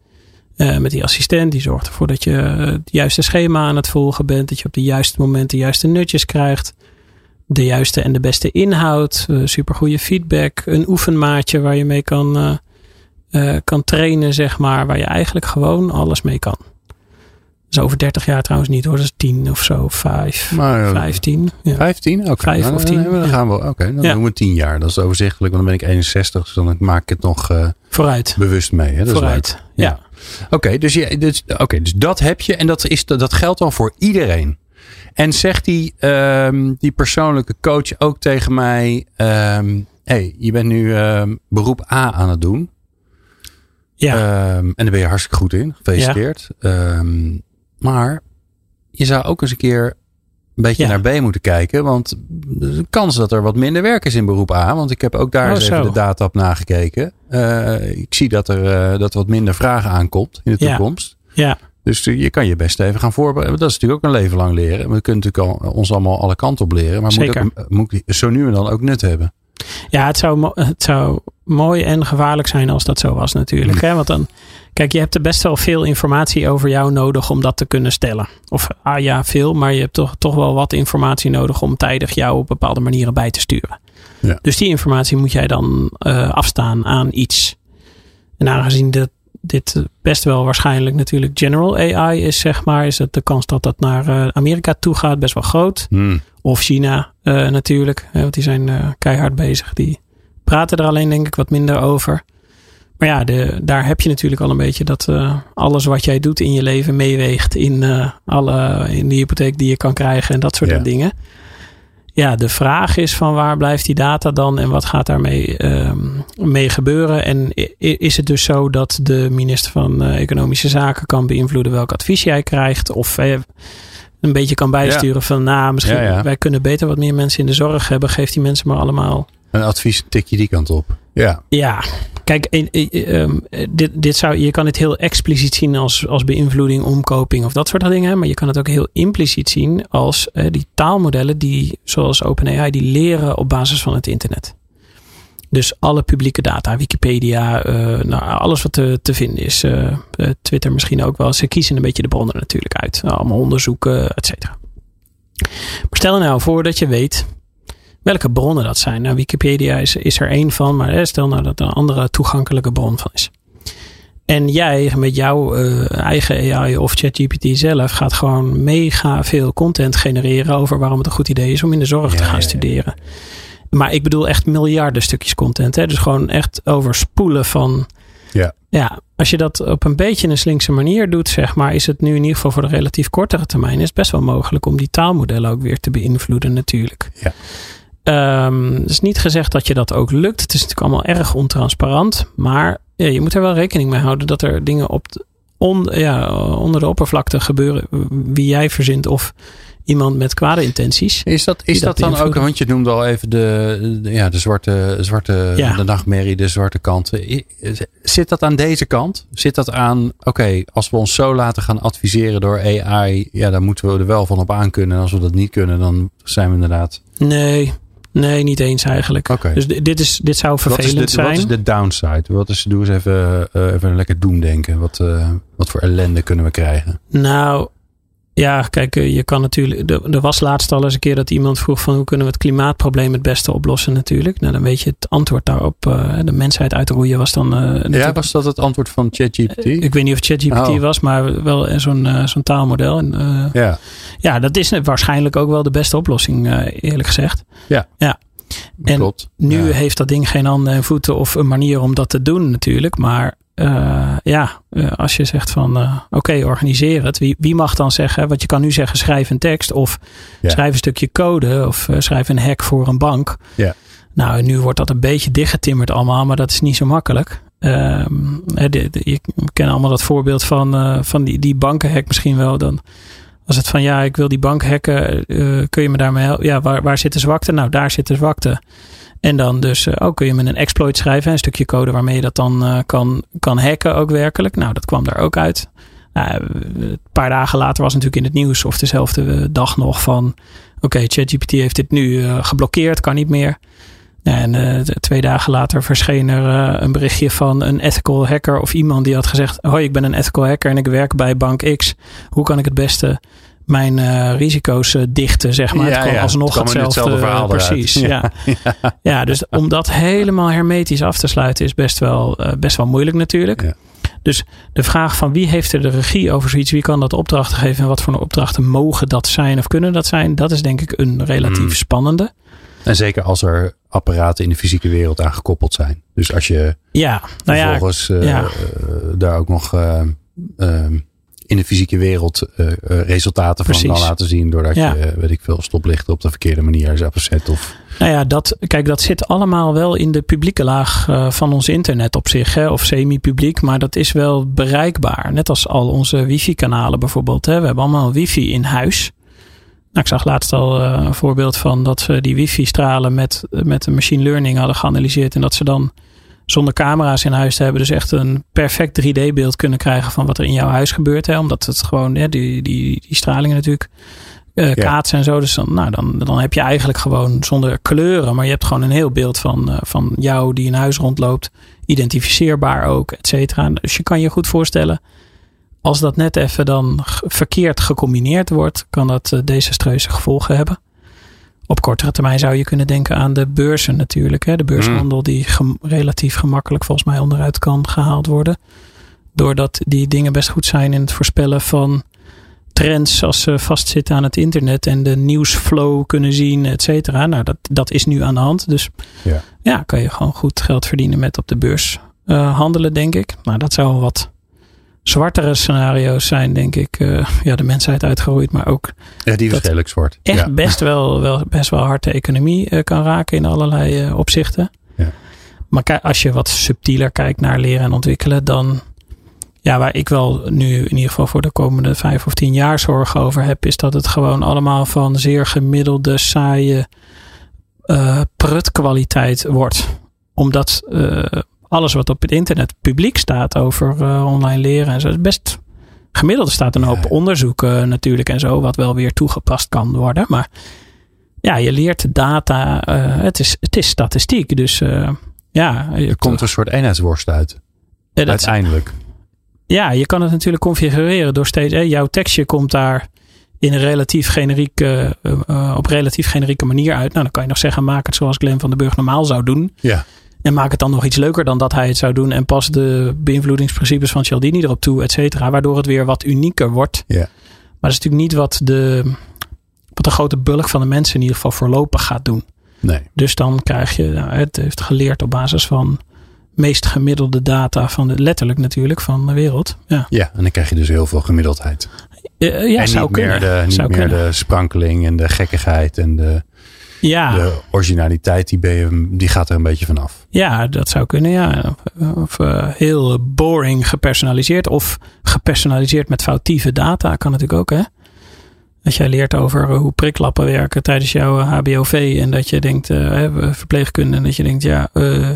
met die assistent. Die zorgt ervoor dat je het juiste schema aan het volgen bent. Dat je op de juiste momenten de juiste nutjes krijgt. De juiste en de beste inhoud. Uh, supergoeie feedback. Een oefenmaatje waar je mee kan, eh, eh, kan trainen, zeg maar. Waar je eigenlijk gewoon alles mee kan. Is over 30 jaar trouwens niet hoor. Dat is 10 of zo. 5, Maar, eh, 15. Ja. 15? Oké. Vijf Nou, of dan- tien, Dan ja. gaan we. Oké, dan Ja. doen we 10 jaar. Dat is overzichtelijk, want dan ben ik 61. Dus dan maak ik het nog eh, Vooruit. bewust mee. Hè? Dat is Vooruit. leuk. Ja. Oké, dus, je, dus, oké, dus dat heb je. En dat, is, dat geldt dan voor iedereen. En zegt die, ehm, die persoonlijke coach ook tegen mij: ehm hey, je bent nu ehm, beroep A aan het doen. Ja. En daar ben je hartstikke goed in. Gefeliciteerd. Maar je zou ook eens een keer een beetje Ja. naar B moeten kijken. Want er is een kans dat er wat minder werk is in beroep A. Want ik heb ook daar Oh, eens even zo. de data op nagekeken. Eh, ik zie dat er eh, dat wat minder vragen aankomt in de Ja. toekomst. ja. Dus eh, je kan je best even gaan voorbereiden. Dat is natuurlijk ook een leven lang leren. We kunnen natuurlijk al, ons allemaal alle kanten op leren. Maar moet, ook, moet zo nu en dan ook nut hebben. Ja, het zou, het zou mooi en gevaarlijk zijn als dat zo was natuurlijk. Hè? Want dan, kijk, je hebt er best wel veel informatie over jou nodig om dat te kunnen stellen. Of ah ja, veel, maar je hebt toch, toch wel wat informatie nodig om tijdig jou op bepaalde manieren bij te sturen. Ja. Dus die informatie moet jij dan eh, afstaan aan iets. En aangezien de, dit best wel waarschijnlijk natuurlijk general AI is, zeg maar, is het de kans dat dat naar uh, Amerika toe gaat best wel groot. Hmm. Of China uh, natuurlijk, want die zijn uh, keihard bezig. Die praten er alleen denk ik wat minder over. Maar ja, de, daar heb je natuurlijk al een beetje dat uh, alles wat jij doet in je leven meeweegt in, alle, in de hypotheek die je kan krijgen en dat soort Ja. dingen. Ja, de vraag is van waar blijft die data dan en wat gaat daarmee ehm, mee gebeuren? En is het dus zo dat de minister van eh, Economische Zaken kan beïnvloeden welk advies jij krijgt? Of eh, een beetje kan bijsturen van nou, misschien Ja, ja. wij kunnen beter wat meer mensen in de zorg hebben. Geef die mensen maar allemaal Een advies tik je die kant op. Ja. ja, kijk, eh, ehm, eh, dit, dit zou, je kan het heel expliciet zien als, als beïnvloeding, omkoping of dat soort dingen. Maar je kan het ook heel impliciet zien als eh, die taalmodellen die, zoals OpenAI, die leren op basis van het internet. Dus alle publieke data, Wikipedia, eh, nou, alles wat te, te vinden is. eh, Twitter misschien ook wel. Ze kiezen een beetje de bronnen natuurlijk uit. Allemaal onderzoeken, et cetera. Maar stel nou voor dat je weet welke bronnen dat zijn. Nou, Wikipedia is, is er één van, maar stel nou dat er een andere toegankelijke bron van is. En jij met jouw eh, eigen AI of ChatGPT zelf gaat gewoon mega veel content genereren over waarom het een goed idee is om in de zorg te gaan ja, ja. studeren. Maar ik bedoel echt miljarden stukjes content. Hè? Dus gewoon echt overspoelen van. Ja. Ja, als je dat op een beetje een slinkse manier doet, zeg maar, is het nu in ieder geval voor de relatief kortere termijn is het best wel mogelijk om die taalmodellen ook weer te beïnvloeden, natuurlijk. Ja. Ehm, het is niet gezegd dat je dat ook lukt. Het is natuurlijk allemaal erg ontransparant. Maar ja, je moet er wel rekening mee houden dat er dingen op on, ja, onder de oppervlakte gebeuren. Wie jij verzint of iemand met kwade intenties. Is dat, is dat dat dan ook, want je noemde al even de, de- ja, de zwarte, zwarte Ja. de nachtmerrie, de zwarte kant. Zit dat aan deze kant? Zit dat aan, oké, als we ons zo laten gaan adviseren door AI, ja, dan moeten we er wel van op aankunnen. En als we dat niet kunnen, dan zijn we inderdaad. Nee, nee, niet eens eigenlijk. Oké. Dus di- dit, is, dit zou Wat is, vervelend de, zijn. wat is de downside? Wat is, doe eens even, eh, even lekker doemdenken. Wat, eh, wat voor ellende kunnen we krijgen? Nou, ja, kijk, eh, je kan natuurlijk. Er was laatst al eens een keer dat iemand vroeg van hoe kunnen we het klimaatprobleem het beste oplossen, natuurlijk. Nou, dan weet je het antwoord daarop. eh, de mensheid uitroeien was dan. eh, Ja, was dat het antwoord van ChatGPT? Ik weet niet of ChatGPT Oh. was, maar wel zo'n zo'n taalmodel. En, ja. ja, dat is waarschijnlijk ook wel de beste oplossing, eerlijk gezegd. Ja. ja. En klopt. Nu Ja. heeft dat ding geen handen en voeten of een manier om dat te doen natuurlijk. Maar eh, ja, eh, als je zegt van eh, oké, organiseer het. Wie, wie mag dan zeggen, want je kan nu zeggen schrijf een tekst of Ja. schrijf een stukje code of schrijf een hack voor een bank. Ja. Nou, nu wordt dat een beetje dichtgetimmerd allemaal, maar dat is niet zo makkelijk. Ehm, hè, de, de- je kennen allemaal dat voorbeeld van, van die, die bankenhack misschien wel. Dan was het van ja, ik wil die bank hacken. kun je me daarmee helpen? Ja, waar, waar zit de zwakte? Nou, daar zit de zwakte. En dan dus, eh, ook kun je met een exploit schrijven. Een stukje code waarmee je dat dan eh, kan, kan hacken ook werkelijk. Nou, dat kwam daar ook uit. Nou, eh, een paar dagen later was natuurlijk in het nieuws. Of dezelfde dag nog van... Oké, ChatGPT heeft dit nu geblokkeerd. Kan niet meer. En twee dagen later verscheen er een berichtje van een ethical hacker. Of iemand die had gezegd... Hoi, ik ben een ethical hacker en ik werk bij Bank X. Hoe kan ik het beste mijn eh, risico's eh, dichten, zeg maar. Ja, het kwam ja, alsnog het kwam in hetzelfde, hetzelfde verhaal. Precies, Ja. ja. Ja, dus om dat helemaal hermetisch af te sluiten is best wel, eh, best wel moeilijk natuurlijk. Ja. Dus de vraag van wie heeft er de regie over zoiets, wie kan dat opdrachten geven en wat voor opdrachten mogen dat zijn of kunnen dat zijn, dat is denk ik een relatief Mm. spannende. En zeker als er apparaten in de fysieke wereld aan gekoppeld zijn. Dus als je Ja, nou ja, vervolgens ja. eh, daar ook nog eh, eh, in de fysieke wereld eh, eh, resultaten van kan laten zien. Doordat Ja. je, eh, weet ik veel, stoplichten op de verkeerde manier is afgezet. Of, Nou ja, dat, kijk, dat zit allemaal wel in de publieke laag van ons internet op zich. Hè, of semi-publiek, maar dat is wel bereikbaar. Net als al onze wifi-kanalen bijvoorbeeld. Hè. We hebben allemaal wifi in huis. Nou, ik zag laatst al een voorbeeld van dat ze die wifi-stralen met, met machine learning hadden geanalyseerd. En dat ze dan zonder camera's in huis te hebben, dus echt een perfect 3D-beeld kunnen krijgen van wat er in jouw huis gebeurt. Hè, omdat het gewoon, die, die, die stralingen natuurlijk eh, kaatsen en zo. Dus dan, nou, dan, dan heb je eigenlijk gewoon zonder kleuren, maar je hebt gewoon een heel beeld van, eh, van jou die in huis rondloopt. Identificeerbaar ook, et cetera. Dus je kan je goed voorstellen, als dat net even dan verkeerd gecombineerd wordt, kan dat eh, desastreuze gevolgen hebben. Op kortere termijn zou je kunnen denken aan de beurzen natuurlijk. Hè? De beurshandel die gem- relatief gemakkelijk volgens mij onderuit kan gehaald worden. Doordat die dingen best goed zijn in het voorspellen van trends als ze vastzitten aan het internet en de nieuwsflow kunnen zien, et cetera. Nou, dat, dat is nu aan de hand. Dus Ja. ja, kan je gewoon goed geld verdienen met op de beurs eh, handelen, denk ik. Nou, dat zou wat zwartere scenario's zijn, denk ik. Eh, ja, de mensheid uitgeroeid, maar ook Ja, die redelijk zwart. echt Ja. best, wel, wel, best wel hard de economie eh, kan raken in allerlei eh, opzichten. Ja. Maar als je wat subtieler kijkt naar leren en ontwikkelen, dan ja, waar ik wel nu in ieder geval voor de komende vijf of tien jaar zorgen over heb, is dat het gewoon allemaal van zeer gemiddelde, saaie prutkwaliteit wordt. Omdat alles wat op het internet publiek staat over eh, online leren en zo, is best gemiddeld. Staat een hoop Ja. onderzoek eh, natuurlijk en zo, wat wel weer toegepast kan worden. Maar ja, je leert data, eh, het, is, het is statistiek. Dus eh, ja, je Er komt een soort eenheidsworst uit. Uiteindelijk. ja, je kan het natuurlijk configureren door steeds. Hè, jouw tekstje komt daar in een relatief generieke, eh, eh, op relatief generieke manier uit. Nou, dan kan je nog zeggen: maak het zoals Glenn van den Burg normaal zou doen. Ja. En maak het dan nog iets leuker dan dat hij het zou doen. En pas de beïnvloedingsprincipes van Cialdini erop toe, et cetera. Waardoor het weer wat unieker wordt. Ja. Maar dat is natuurlijk niet wat de, wat de grote bulk van de mensen in ieder geval voorlopig gaat doen. Nee. Dus dan krijg je, nou, het heeft geleerd op basis van meest gemiddelde data van de, letterlijk natuurlijk, van de wereld. Ja, Ja, en dan krijg je dus heel veel gemiddeldheid. Eh, ja en zou niet kunnen. meer, de, niet zou meer kunnen. de sprankeling en de gekkigheid en de, ja, de originaliteit, die, je, die gaat er een beetje vanaf. ja, dat zou kunnen, ja. Of, of, eh, heel boring gepersonaliseerd of gepersonaliseerd met foutieve data kan natuurlijk ook, hè. Dat jij leert over hoe priklappen werken tijdens jouw HBOV en dat je denkt, eh, hè, verpleegkunde, en dat je denkt, ja, eh,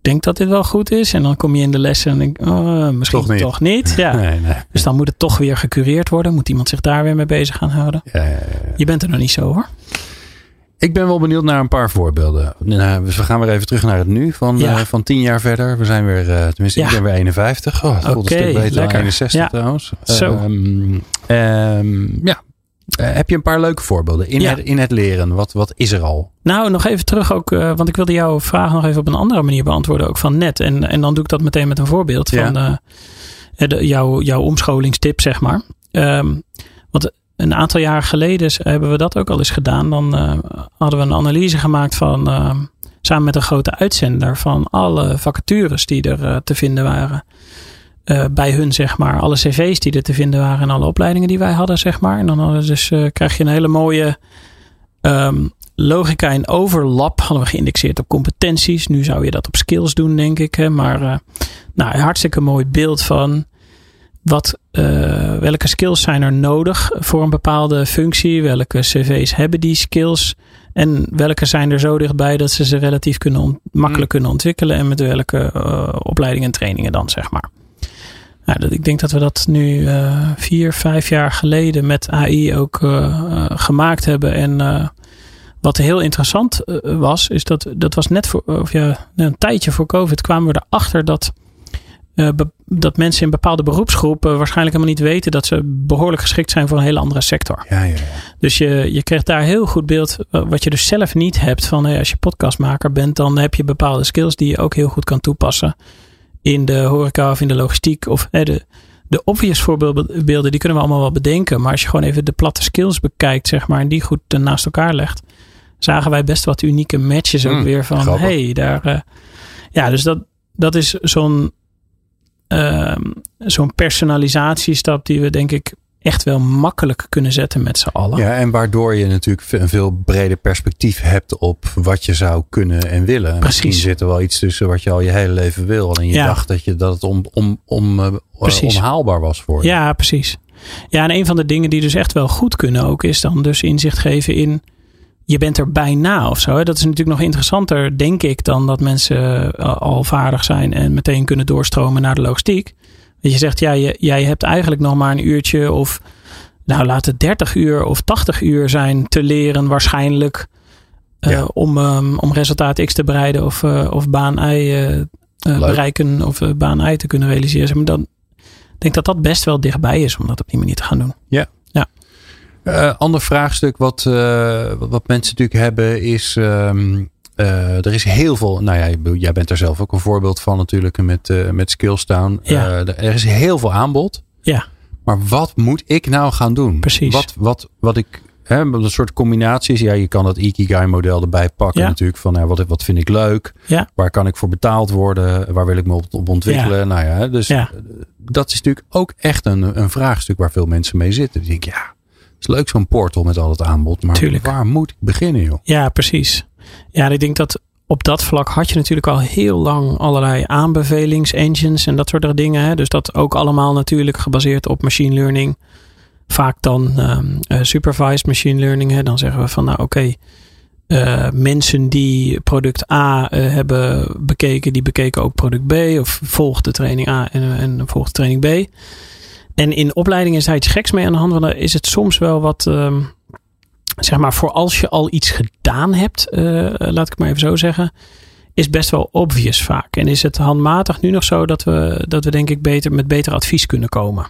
denk dat dit wel goed is. En dan kom je in de lessen en denk, oh, misschien Toch toch niet. niet. Ja. Nee, nee. Dus dan moet het toch weer gecureerd worden. Moet iemand zich daar weer mee bezig gaan houden. Ja, ja, ja. Je bent er nog niet zo hoor. Ik ben wel benieuwd naar een paar voorbeelden. Nou, dus we gaan weer even terug naar het nu. Van, Ja. eh, van tien jaar verder. We zijn weer, eh, tenminste, ik Ja. ben weer 51. Oh, het voelt Oké, een stuk beter dan lekker. 61 Ja. trouwens. Zo. Ehm, ehm, ja. Eh, heb je een paar leuke voorbeelden in, het, in het leren? Wat, wat is er al? Nou, nog even terug ook. want ik wilde jouw vraag nog even op een andere manier beantwoorden. Ook van net. En, en dan doe ik dat meteen met een voorbeeld. Van de, jouw, jouw omscholingstip, zeg maar. Want een aantal jaar geleden hebben we dat ook al eens gedaan. Dan eh, hadden we een analyse gemaakt van. eh, samen met een grote uitzender. van alle vacatures die er eh, te vinden waren. bij hun, zeg maar. Alle cv's die er te vinden waren. En alle opleidingen die wij hadden, zeg maar. En dan hadden we dus, krijg je een hele mooie. ehm, logica en overlap hadden we geïndexeerd op competenties. Nu zou je dat op skills doen, denk ik. Hè? Maar nou, een hartstikke mooi beeld van wat, eh, welke skills zijn er nodig voor een bepaalde functie. Welke cv's hebben die skills. En welke zijn er zo dichtbij dat ze ze relatief kunnen makkelijk kunnen ontwikkelen. En met welke eh, opleidingen en trainingen dan, zeg maar. Nou, dat, ik denk dat we dat nu eh, vier, vijf jaar geleden met AI ook gemaakt hebben. En wat heel interessant was, is dat dat was net voor, of ja, een tijdje voor COVID kwamen we erachter dat, dat mensen in bepaalde beroepsgroepen waarschijnlijk helemaal niet weten dat ze behoorlijk geschikt zijn voor een hele andere sector. Ja, ja, ja. Dus je, je krijgt daar heel goed beeld, eh, wat je dus zelf niet hebt van hey, als je podcastmaker bent, dan heb je bepaalde skills die je ook heel goed kan toepassen in de horeca of in de logistiek. Of de, de obvious voorbeelden, die kunnen we allemaal wel bedenken. Maar als je gewoon even de platte skills bekijkt, zeg maar, en die goed eh, naast elkaar legt, zagen wij best wat unieke matches ook Hmm, weer van, grappig. hey, daar. eh, ja, dus dat, dat is zo'n ehm, zo'n personalisatiestap die we denk ik echt wel makkelijk kunnen zetten met z'n allen. Ja, en waardoor je natuurlijk een veel breder perspectief hebt op wat je zou kunnen en willen. En Precies. Misschien zit er wel iets tussen wat je al je hele leven wil. En je Ja. dacht dat, je, dat het om, om, om, eh, onhaalbaar was voor je. Ja, precies. Ja, en een van de dingen die dus echt wel goed kunnen ook, is dan dus inzicht geven in je bent er bijna of zo. Dat is natuurlijk nog interessanter, denk ik, dan dat mensen eh, al vaardig zijn en meteen kunnen doorstromen naar de logistiek. Dat je zegt, ja, je, jij hebt eigenlijk nog maar een uurtje of, nou laat het 30 uur of 80 uur zijn te leren waarschijnlijk. eh, Ja. om, ehm, om resultaat X te bereiden of, eh, of baan Y eh, bereiken of baan Y te kunnen realiseren. Maar dan ik denk dat dat best wel dichtbij is om dat op die manier te gaan doen. Eh, ander vraagstuk wat, eh, wat, mensen natuurlijk hebben is... ehm, eh, er is heel veel. Nou ja, jij bent er zelf ook een voorbeeld van natuurlijk met, uh, met Skillstown. Ja. Uh, er is heel veel aanbod. Ja. Maar wat moet ik nou gaan doen? Precies. Wat, wat, wat ik. Hè, een soort combinaties. Ja, je kan dat Ikigai-model erbij pakken Ja. natuurlijk. Van nou, wat, wat vind ik leuk? Ja. Waar kan ik voor betaald worden? Waar wil ik me op, op ontwikkelen? Nou ja, dus dat is natuurlijk ook echt een, een vraagstuk waar veel mensen mee zitten. Die denken, ja, is leuk zo'n portal met al het aanbod. Maar Tuurlijk. waar moet ik beginnen, joh? Ja, precies. Ja, ik denk dat op dat vlak had je natuurlijk al heel lang allerlei aanbevelings-engines en dat soort dingen. Hè? Dus dat ook allemaal natuurlijk gebaseerd op machine learning. Vaak dan ehm, eh, supervised machine learning. Hè? Dan zeggen we van nou oké, eh, mensen die product A eh, hebben bekeken, die bekeken ook product B. Of volgt de training A en, en volgt de training B. En in opleidingen is daar iets geks mee aan de hand. Want dan is het soms wel wat... ehm, zeg maar, voor als je al iets gedaan hebt, eh, laat ik maar even zo zeggen, is best wel obvious vaak. En is het handmatig nu nog zo dat we, dat we denk ik beter met beter advies kunnen komen.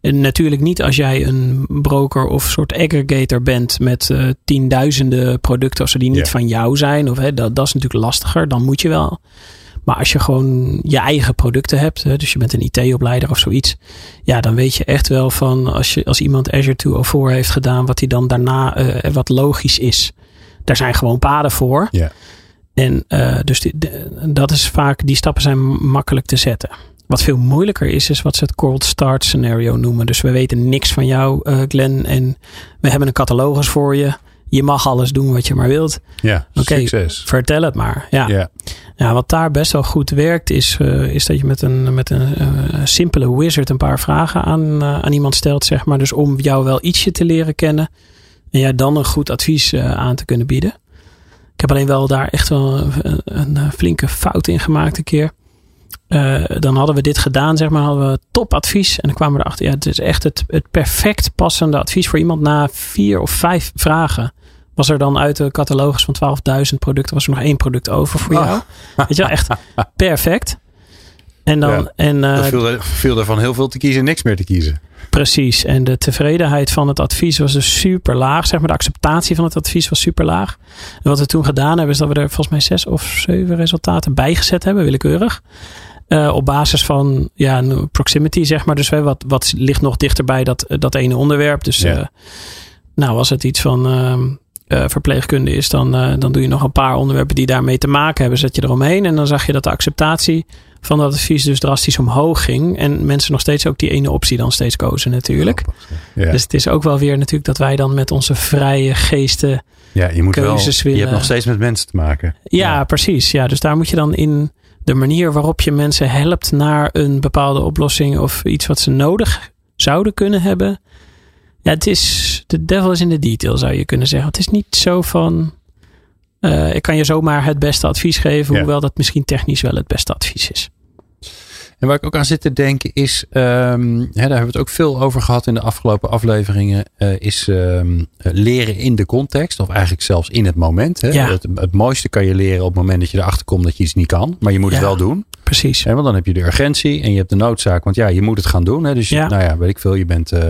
En natuurlijk niet als jij een broker of soort aggregator bent met eh, tienduizenden producten of zo die niet Ja. van jou zijn. Of, hè, dat, dat is natuurlijk lastiger, dan moet je wel. Maar als je gewoon je eigen producten hebt, hè, dus je bent een IT-opleider of zoiets. Ja, dan weet je echt wel van als, je, als iemand Azure 204 heeft gedaan, wat hij dan daarna eh, wat logisch is. Daar zijn gewoon paden voor. Ja. En eh, dus die, de- dat is vaak, die stappen zijn makkelijk te zetten. Wat veel moeilijker is, is wat ze het cold start scenario noemen. Dus we weten niks van jou, eh Glenn. En we hebben een catalogus voor je. Je mag alles doen wat je maar wilt. Ja, Oké, succes. Vertel het maar. Ja. Ja. Ja, wat daar best wel goed werkt, is, eh, is dat je met een, met een eh, simpele wizard een paar vragen aan, eh, aan iemand stelt, zeg maar. Dus om jou wel ietsje te leren kennen. En jij dan een goed advies aan te kunnen bieden. Ik heb alleen wel daar echt wel een, een, flinke fout in gemaakt een keer. Dan hadden we dit gedaan, zeg maar, hadden we topadvies. En dan kwamen we erachter, ja, het is echt het, het perfect passende advies voor iemand na vier of vijf vragen. Was er dan uit de catalogus van 12.000 producten, was er nog één product over voor jou. Weet je wel, echt perfect. En dan, Ja, en, eh, viel, er, viel er van heel veel te kiezen niks meer te kiezen. Precies. En de tevredenheid van het advies was dus super laag. Zeg maar, de acceptatie van het advies was super laag. En wat we toen gedaan hebben, is dat we er volgens mij zes of zeven resultaten bijgezet hebben, willekeurig. Eh, op basis van ja, proximity, zeg maar. Dus hè, wat, wat ligt nog dichterbij dat, dat ene onderwerp. Dus Ja. eh, nou, als het iets van eh, verpleegkunde is, dan, eh, dan doe je nog een paar onderwerpen die daarmee te maken hebben. Zet je eromheen. En dan zag je dat de acceptatie van dat advies dus drastisch omhoog ging. En mensen nog steeds ook die ene optie dan steeds kozen natuurlijk. Ja. Dus het is ook wel weer natuurlijk dat wij dan met onze vrije geesten. ja, je moet wel. keuzes Je willen- hebt nog steeds met mensen te maken. Ja, precies. Ja, dus daar moet je dan in de manier waarop je mensen helpt naar een bepaalde oplossing of iets wat ze nodig zouden kunnen hebben. Ja, het is. De devil is in de detail, zou je kunnen zeggen. Het is niet zo van. eh, ik kan je zomaar het beste advies geven, Ja. hoewel dat misschien technisch wel het beste advies is. En waar ik ook aan zit te denken is, ehm, hè, daar hebben we het ook veel over gehad in de afgelopen afleveringen, eh, is ehm, leren in de context, of eigenlijk zelfs in het moment. Hè. Ja. Het, het mooiste kan je leren op het moment dat je erachter komt dat je iets niet kan, maar je moet het wel doen. Precies. Hè, want dan heb je de urgentie en je hebt de noodzaak, want ja, je moet het gaan doen. Hè. Dus je, Ja. nou ja, weet ik veel, je bent eh,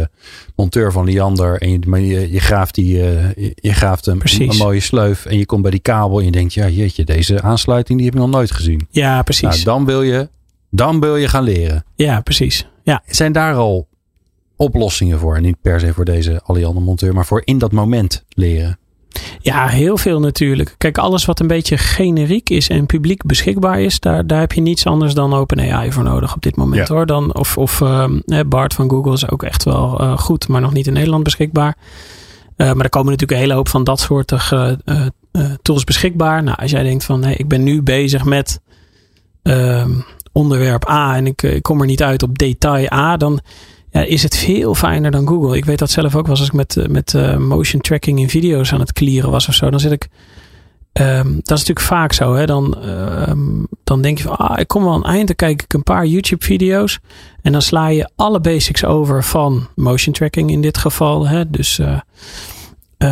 monteur van Liander en je, maar je, je graaft, die, eh, je, je graaft een, Precies. een mooie sleuf en je komt bij die kabel en je denkt, ja jeetje, deze aansluiting die heb ik nog nooit gezien. Ja, precies. Nou, dan wil je, dan wil je gaan leren. Ja, precies. Ja. Zijn daar al oplossingen voor? En niet per se voor deze Alliander monteur, maar voor in dat moment leren. Ja, heel veel natuurlijk. Kijk, alles wat een beetje generiek is en publiek beschikbaar is, daar, daar heb je niets anders dan OpenAI voor nodig op dit moment Ja. hoor. Dan, of of ehm, Bart van Google is ook echt wel eh, goed, maar nog niet in Nederland beschikbaar. Eh, maar er komen natuurlijk een hele hoop van dat soort eh, tools beschikbaar. Nou, als jij denkt van hey, ik ben nu bezig met ehm, onderwerp A en ik, eh, ik kom er niet uit op detail A, dan ja, is het veel fijner dan Google. Ik weet dat zelf ook wel als ik met, eh, met eh, motion tracking in video's aan het clearen was of zo. Dan zit ik. ehm, dat is natuurlijk vaak zo. Hè? Dan, ehm, dan denk je van, ah, ik kom wel aan het eind. Dan kijk ik een paar YouTube-video's. En dan sla je alle basics over van motion tracking in dit geval. Hè? Dus eh,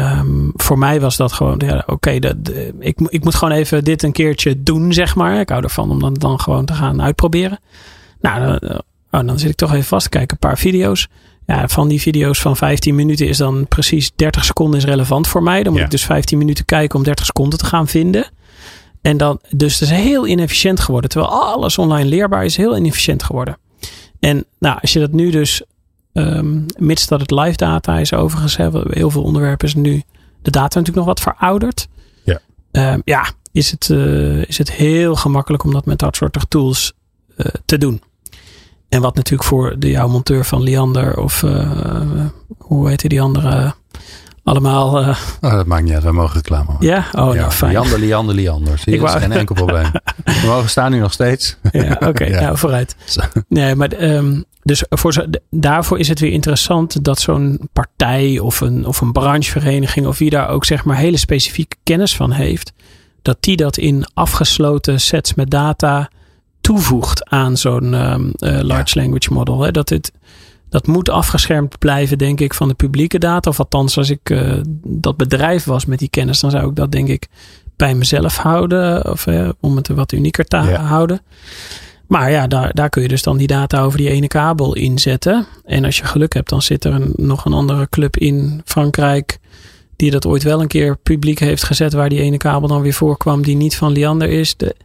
ehm, voor mij was dat gewoon, ja, oké, dat- de- ik, ik moet gewoon even dit een keertje doen, zeg maar. Ik hou ervan om dan, dan gewoon te gaan uitproberen. Nou, dan, eh, oh, dan zit ik toch even vast te kijken, een paar video's. Ja, van die video's van 15 minuten is dan precies 30 seconden is relevant voor mij. Dan moet Ja. ik dus 15 minuten kijken om 30 seconden te gaan vinden. En dan, dus het is heel inefficiënt geworden. Terwijl alles online leerbaar is, heel inefficiënt geworden. En nou, als je dat nu dus, um, mits dat het live data is overigens, heel veel onderwerpen is nu de data natuurlijk nog wat verouderd. Ja, um, ja is, het, uh, is het heel gemakkelijk om dat met dat soort tools uh, te doen. En wat natuurlijk voor de jouw monteur van Liander of uh, hoe heet die andere allemaal. Uh, oh, dat maakt niet uit, we mogen reclame maken. Ja, oh, ja, nou fijn. Liander, Liander, Liander. Zie je, dat is geen enkel probleem. we mogen staan nu nog steeds. ja, oké, okay, ja. nou vooruit. Nee, maar um, dus voor zo, daarvoor is het weer interessant dat zo'n partij of een, of een branchevereniging of wie daar ook zeg maar hele specifieke kennis van heeft, dat die dat in afgesloten sets met data toevoegt aan zo'n um, uh, large ja. language model. Hè? Dat het dat moet afgeschermd blijven, denk ik, van de publieke data. Of althans, als ik uh, dat bedrijf was met die kennis, dan zou ik dat, denk ik, bij mezelf houden. Of uh, om het wat unieker te ja. houden. Maar ja, daar, daar kun je dus dan die data over die ene kabel inzetten. En als je geluk hebt, dan zit er een, nog een andere club in Frankrijk. Die dat ooit wel een keer publiek heeft gezet. Waar die ene kabel dan weer voorkwam. Die niet van Liander is. De,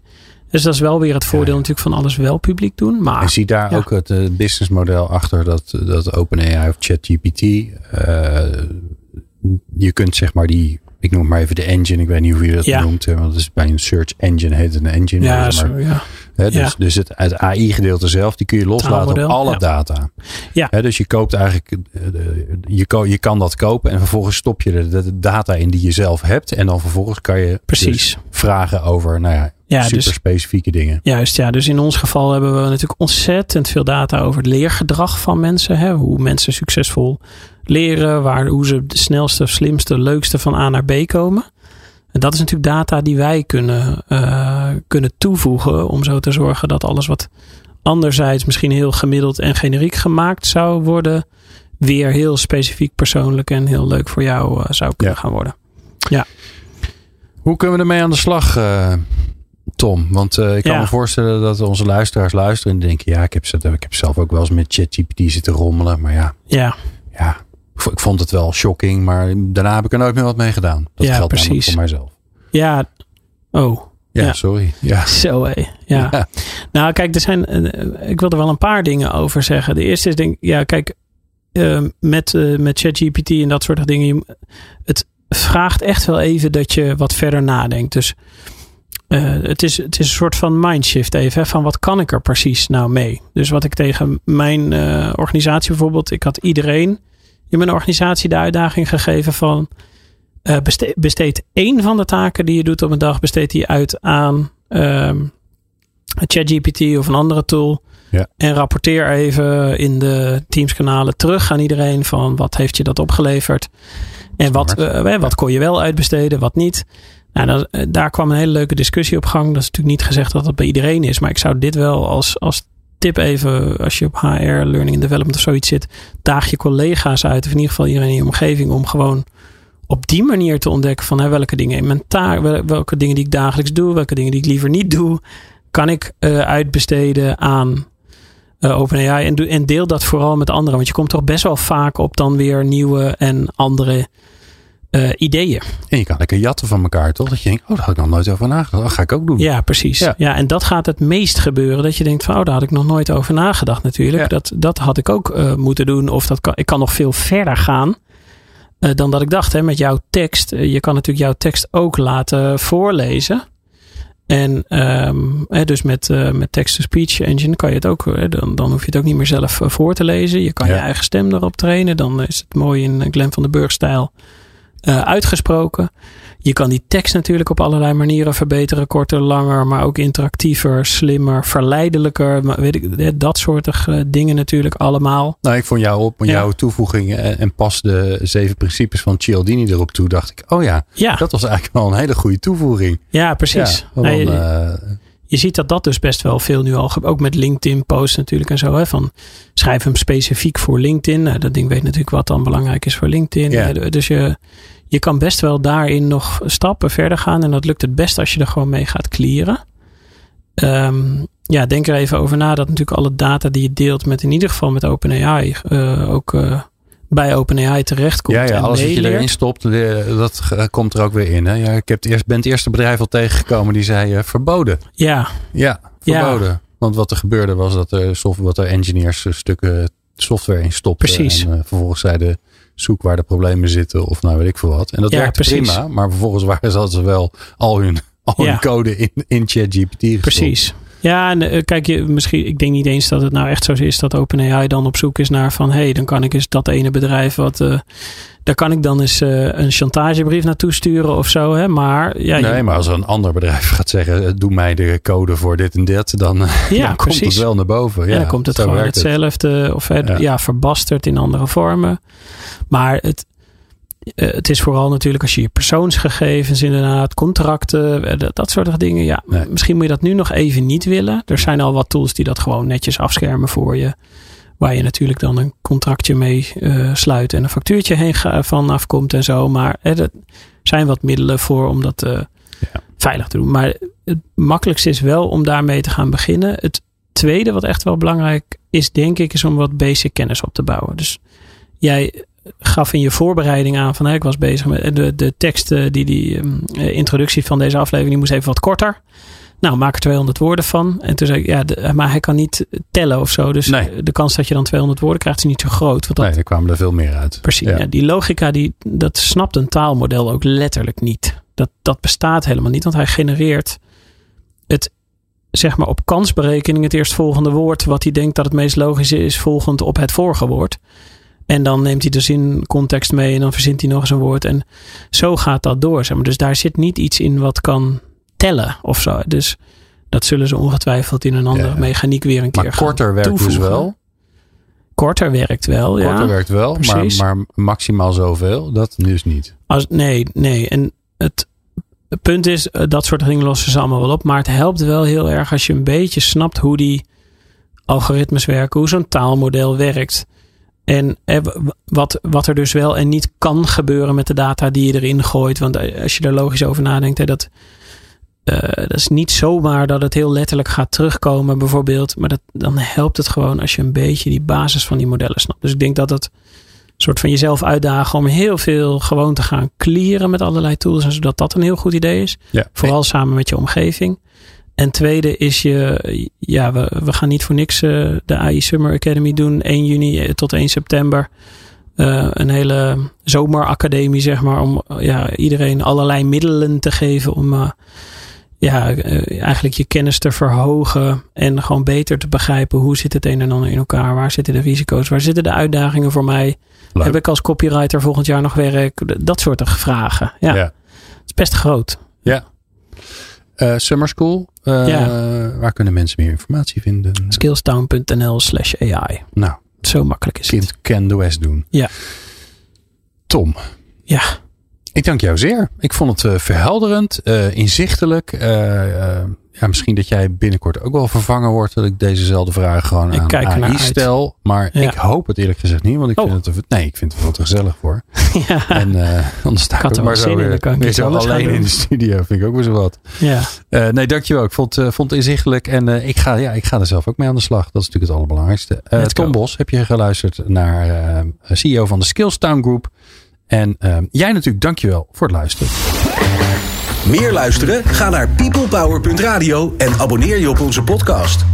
dus dat is wel weer het voordeel ja, natuurlijk van alles wel publiek doen. Maar, je ziet daar ja. ook het uh, businessmodel achter dat, dat OpenAI of ChatGPT. Uh, je kunt zeg maar die, ik noem maar even de engine. Ik weet niet hoe je dat noemt. Want het is bij een search engine heet het een engine. Ja, maar, zo, ja. Dus, dus het, het AI-gedeelte zelf, die kun je loslaten op alle data. Ja. Hè, dus je koopt eigenlijk, je, ko je kan dat kopen en vervolgens stop je de, de, data in die je zelf hebt. En dan vervolgens kan je Precies. Dus vragen over, nou ja, ja, super dus, specifieke dingen. Juist, ja. Dus in ons geval hebben we natuurlijk ontzettend veel data over het leergedrag van mensen. Hè? Hoe mensen succesvol leren, waar, hoe ze de snelste, slimste, leukste van A naar B komen. En dat is natuurlijk data die wij kunnen, uh, kunnen toevoegen om zo te zorgen dat alles wat anderzijds misschien heel gemiddeld en generiek gemaakt zou worden, weer heel specifiek persoonlijk en heel leuk voor jou uh, zou kunnen ja. gaan worden. Ja. Hoe kunnen we ermee aan de slag, uh, Tom? Want uh, ik kan ja. me voorstellen dat onze luisteraars luisteren en denken: ja, ik heb, ik heb zelf ook wel eens met ChatGPT zitten rommelen. Maar ja, ja. ja, ik vond het wel shocking, maar daarna heb ik er nooit meer wat mee gedaan. Dat ja, geldt precies. voor mijzelf. Ja, oh. Ja, ja. sorry. Ja. Zo hé. Ja. Nou, kijk, er zijn. Uh, ik wil er wel een paar dingen over zeggen. De eerste is denk ja, kijk, uh, met, met ChatGPT en dat soort dingen. Het vraagt echt wel even dat je wat verder nadenkt. Dus uh, het, is, het is een soort van mindshift even. Hè, van wat kan ik er precies nou mee? Dus wat ik tegen mijn uh, organisatie bijvoorbeeld. Ik had iedereen in mijn organisatie de uitdaging gegeven van. Uh, besteed, besteed één van de taken die je doet op een dag. Besteed die uit aan um, ChatGPT of een andere tool. Ja. En rapporteer even in de Teams-kanalen terug aan iedereen van wat heeft je dat opgeleverd. En wat, uh, wat kon je wel uitbesteden, wat niet. Nou, uh, daar kwam een hele leuke discussie op gang. Dat is natuurlijk niet gezegd dat dat bij iedereen is. Maar ik zou dit wel als, als tip even, als je op HR, Learning and Development of zoiets zit. Daag je collega's uit, of in ieder geval iedereen in je omgeving, om gewoon op die manier te ontdekken van hè, welke dingen in mijn welke dingen die ik dagelijks doe, welke dingen die ik liever niet doe, kan ik uh, uitbesteden aan uh, OpenAI. En, en deel dat vooral met anderen. Want je komt toch best wel vaak op dan weer nieuwe en andere uh, ideeën. En je kan lekker jatten van elkaar, toch? Dat je denkt, oh, daar had ik nog nooit over nagedacht. Dat ga ik ook doen. Ja, precies. Ja. ja, en dat gaat het meest gebeuren. Dat je denkt van, oh, daar had ik nog nooit over nagedacht natuurlijk. Ja. Dat, dat had ik ook uh, moeten doen. Of dat kan, ik kan nog veel verder gaan. Uh, dan dat ik dacht, hè, met jouw tekst. je kan natuurlijk jouw tekst ook laten voorlezen. En um, hè, dus met, uh, met text-to-speech engine kan je het ook, hè, dan, dan hoef je het ook niet meer zelf voor te lezen. Je kan Ja. je eigen stem erop trainen. Dan is het mooi in Glenn van den Burg stijl uh, uitgesproken. Je kan die tekst natuurlijk op allerlei manieren verbeteren. Korter, langer, maar ook interactiever, slimmer, verleidelijker. Weet ik, dat soort uh, dingen natuurlijk allemaal. Nou, ik vond jou op jouw ja. toevoeging en, pas de zeven principes van Cialdini erop toe. Dacht ik, oh ja, ja. dat was eigenlijk wel een hele goede toevoeging. Ja, precies. Ja, nee, uh, je ziet dat dat dus best wel veel nu al, ook met LinkedIn posts natuurlijk en zo. Hè, van schrijf hem specifiek voor LinkedIn. Nou, dat ding weet natuurlijk wat dan belangrijk is voor LinkedIn. Ja. Dus je, je kan best wel daarin nog stappen verder gaan. En dat lukt het best als je er gewoon mee gaat clearen. Um, ja, denk er even over na dat natuurlijk alle data die je deelt met in ieder geval met OpenAI uh, ook uh, bij OpenAI terechtkomt. Ja, ja en alles wat je erin stopt, dat komt er ook weer in. Hè? Ja, ik heb het eerst, ben het eerste bedrijf al tegengekomen die zei eh, verboden. Ja, Ja, Ja. verboden. Want wat er gebeurde was dat er, software, wat er engineers eh, stukken software in stopten. Precies. En eh, vervolgens zeiden zoek waar de problemen zitten of nou weet ik veel wat. En dat Ja, werkte precies. prima. Maar vervolgens waren ze ze wel al hun, al hun Ja. code in, in ChatGPT gestopt. precies. Ja, en eh, kijk, je, misschien, ik denk niet eens dat het nou echt zo is dat OpenAI dan op zoek is naar van, hé, hey, dan kan ik eens dat ene bedrijf wat, eh, daar kan ik dan eens eh, een chantagebrief naartoe sturen of zo, hè. Maar ja, je- Nee, maar als een ander bedrijf gaat zeggen, doe mij de code voor dit en dit, dan, Ja, dan komt het wel naar boven. Ja, Ja, dan komt het gewoon het. hetzelfde of Ja. ja. verbasterd in andere vormen. Maar het, eh, het is vooral natuurlijk als je je persoonsgegevens inderdaad, contracten, eh, dat, dat soort dingen. Ja, Nee. misschien moet je dat nu nog even niet willen. Er zijn al wat tools die dat gewoon netjes afschermen voor je. Waar je natuurlijk dan een contractje mee eh, sluit en een factuurtje heen van afkomt en zo. Maar eh, er zijn wat middelen voor om dat Ja. veilig te doen. Maar het makkelijkste is wel om daarmee te gaan beginnen. Het tweede wat echt wel belangrijk is, denk ik, is om wat basic kennis op te bouwen. Dus jij gaf in je voorbereiding aan van ik was bezig met de, de tekst, eh, die, die ehm, eh, introductie van deze aflevering, die moest even wat korter. Nou, maak er 200 woorden van. En toen zei ik, ja, de- maar hij kan niet tellen of zo. Dus Nee. de kans dat je dan 200 woorden krijgt is niet zo groot. Want dat, Nee, er kwamen er veel meer uit. Precies. Ja. Ja, die logica, die, dat snapt een taalmodel ook letterlijk niet. Dat, dat bestaat helemaal niet, want hij genereert het, zeg maar, op kansberekening het eerstvolgende woord, wat hij denkt dat het meest logisch is, volgend op het vorige woord. En dan neemt hij de zin context mee en dan verzint hij nog eens een woord. En zo gaat dat door. Zeg maar. Dus daar zit niet iets in wat kan tellen of zo. Dus dat zullen ze ongetwijfeld in een andere Ja. mechaniek weer een keer Maar gaan korter werkt dus toevoegen. wel. Korter werkt wel, ja. Korter werkt wel, maar, maar maximaal zoveel, dat dus niet. Als, nee, nee. En het, het punt is, eh, dat soort dingen lossen ze allemaal wel op. Maar het helpt wel heel erg als je een beetje snapt hoe die algoritmes werken, hoe zo'n taalmodel werkt. En wat, wat er dus wel en niet kan gebeuren met de data die je erin gooit. Want eh, als je er logisch over nadenkt, hè, dat, eh, dat is niet zomaar dat het heel letterlijk gaat terugkomen, bijvoorbeeld. Maar dat, dan helpt het gewoon als je een beetje die basis van die modellen snapt. Dus ik denk dat het een soort van jezelf uitdagen om heel veel gewoon te gaan clearen met allerlei tools. En zodat dat een heel goed idee is. Ja. Vooral samen met je omgeving. En tweede is je, ja, we, we gaan niet voor niks eh, de AI Summer Academy doen. 1 juni eh, tot 1 september. Eh, een hele zomeracademie, zeg maar. Om ja, iedereen allerlei middelen te geven om ja, eigenlijk je kennis te verhogen. En gewoon beter te begrijpen hoe zit het een en ander in elkaar. Waar zitten de risico's? Waar zitten de uitdagingen voor mij? Leuk. Heb ik als copywriter volgend jaar nog werk? Dat soort vragen. Ja, Ja. het is best groot. Eh, Summer School, eh, waar kunnen mensen meer informatie vinden? Skillstown.nl slash AI. Nou, Zo makkelijk is het. kind can the West doen. Ja. Tom, Ja, ik dank jou zeer. Ik vond het eh, verhelderend, eh, inzichtelijk. eh, ja, misschien dat jij binnenkort ook wel vervangen wordt. Dat ik dezezelfde vragen gewoon Ik aan kijk AI stel. Maar Ja. ik hoop het eerlijk gezegd niet. Want ik Oh. vind het, er- nee, ik vind het veel te gezellig voor. ja. En eh anders sta ik, ook er maar wel zo zin in, weer, ik weer zo alleen in de studio. Vind ik ook weer zo wat. ja. Eh, nee, dankjewel. Ik vond, vond het inzichtelijk. En ik, ga, ja, ik ga er zelf ook mee aan de slag. Dat is natuurlijk het allerbelangrijkste. Tom Bos, heb je geluisterd naar CEO van de Skillstown Group. En eh, jij natuurlijk, dankjewel voor het luisteren. Meer luisteren? Ga naar peoplepower.radio en abonneer je op onze podcast.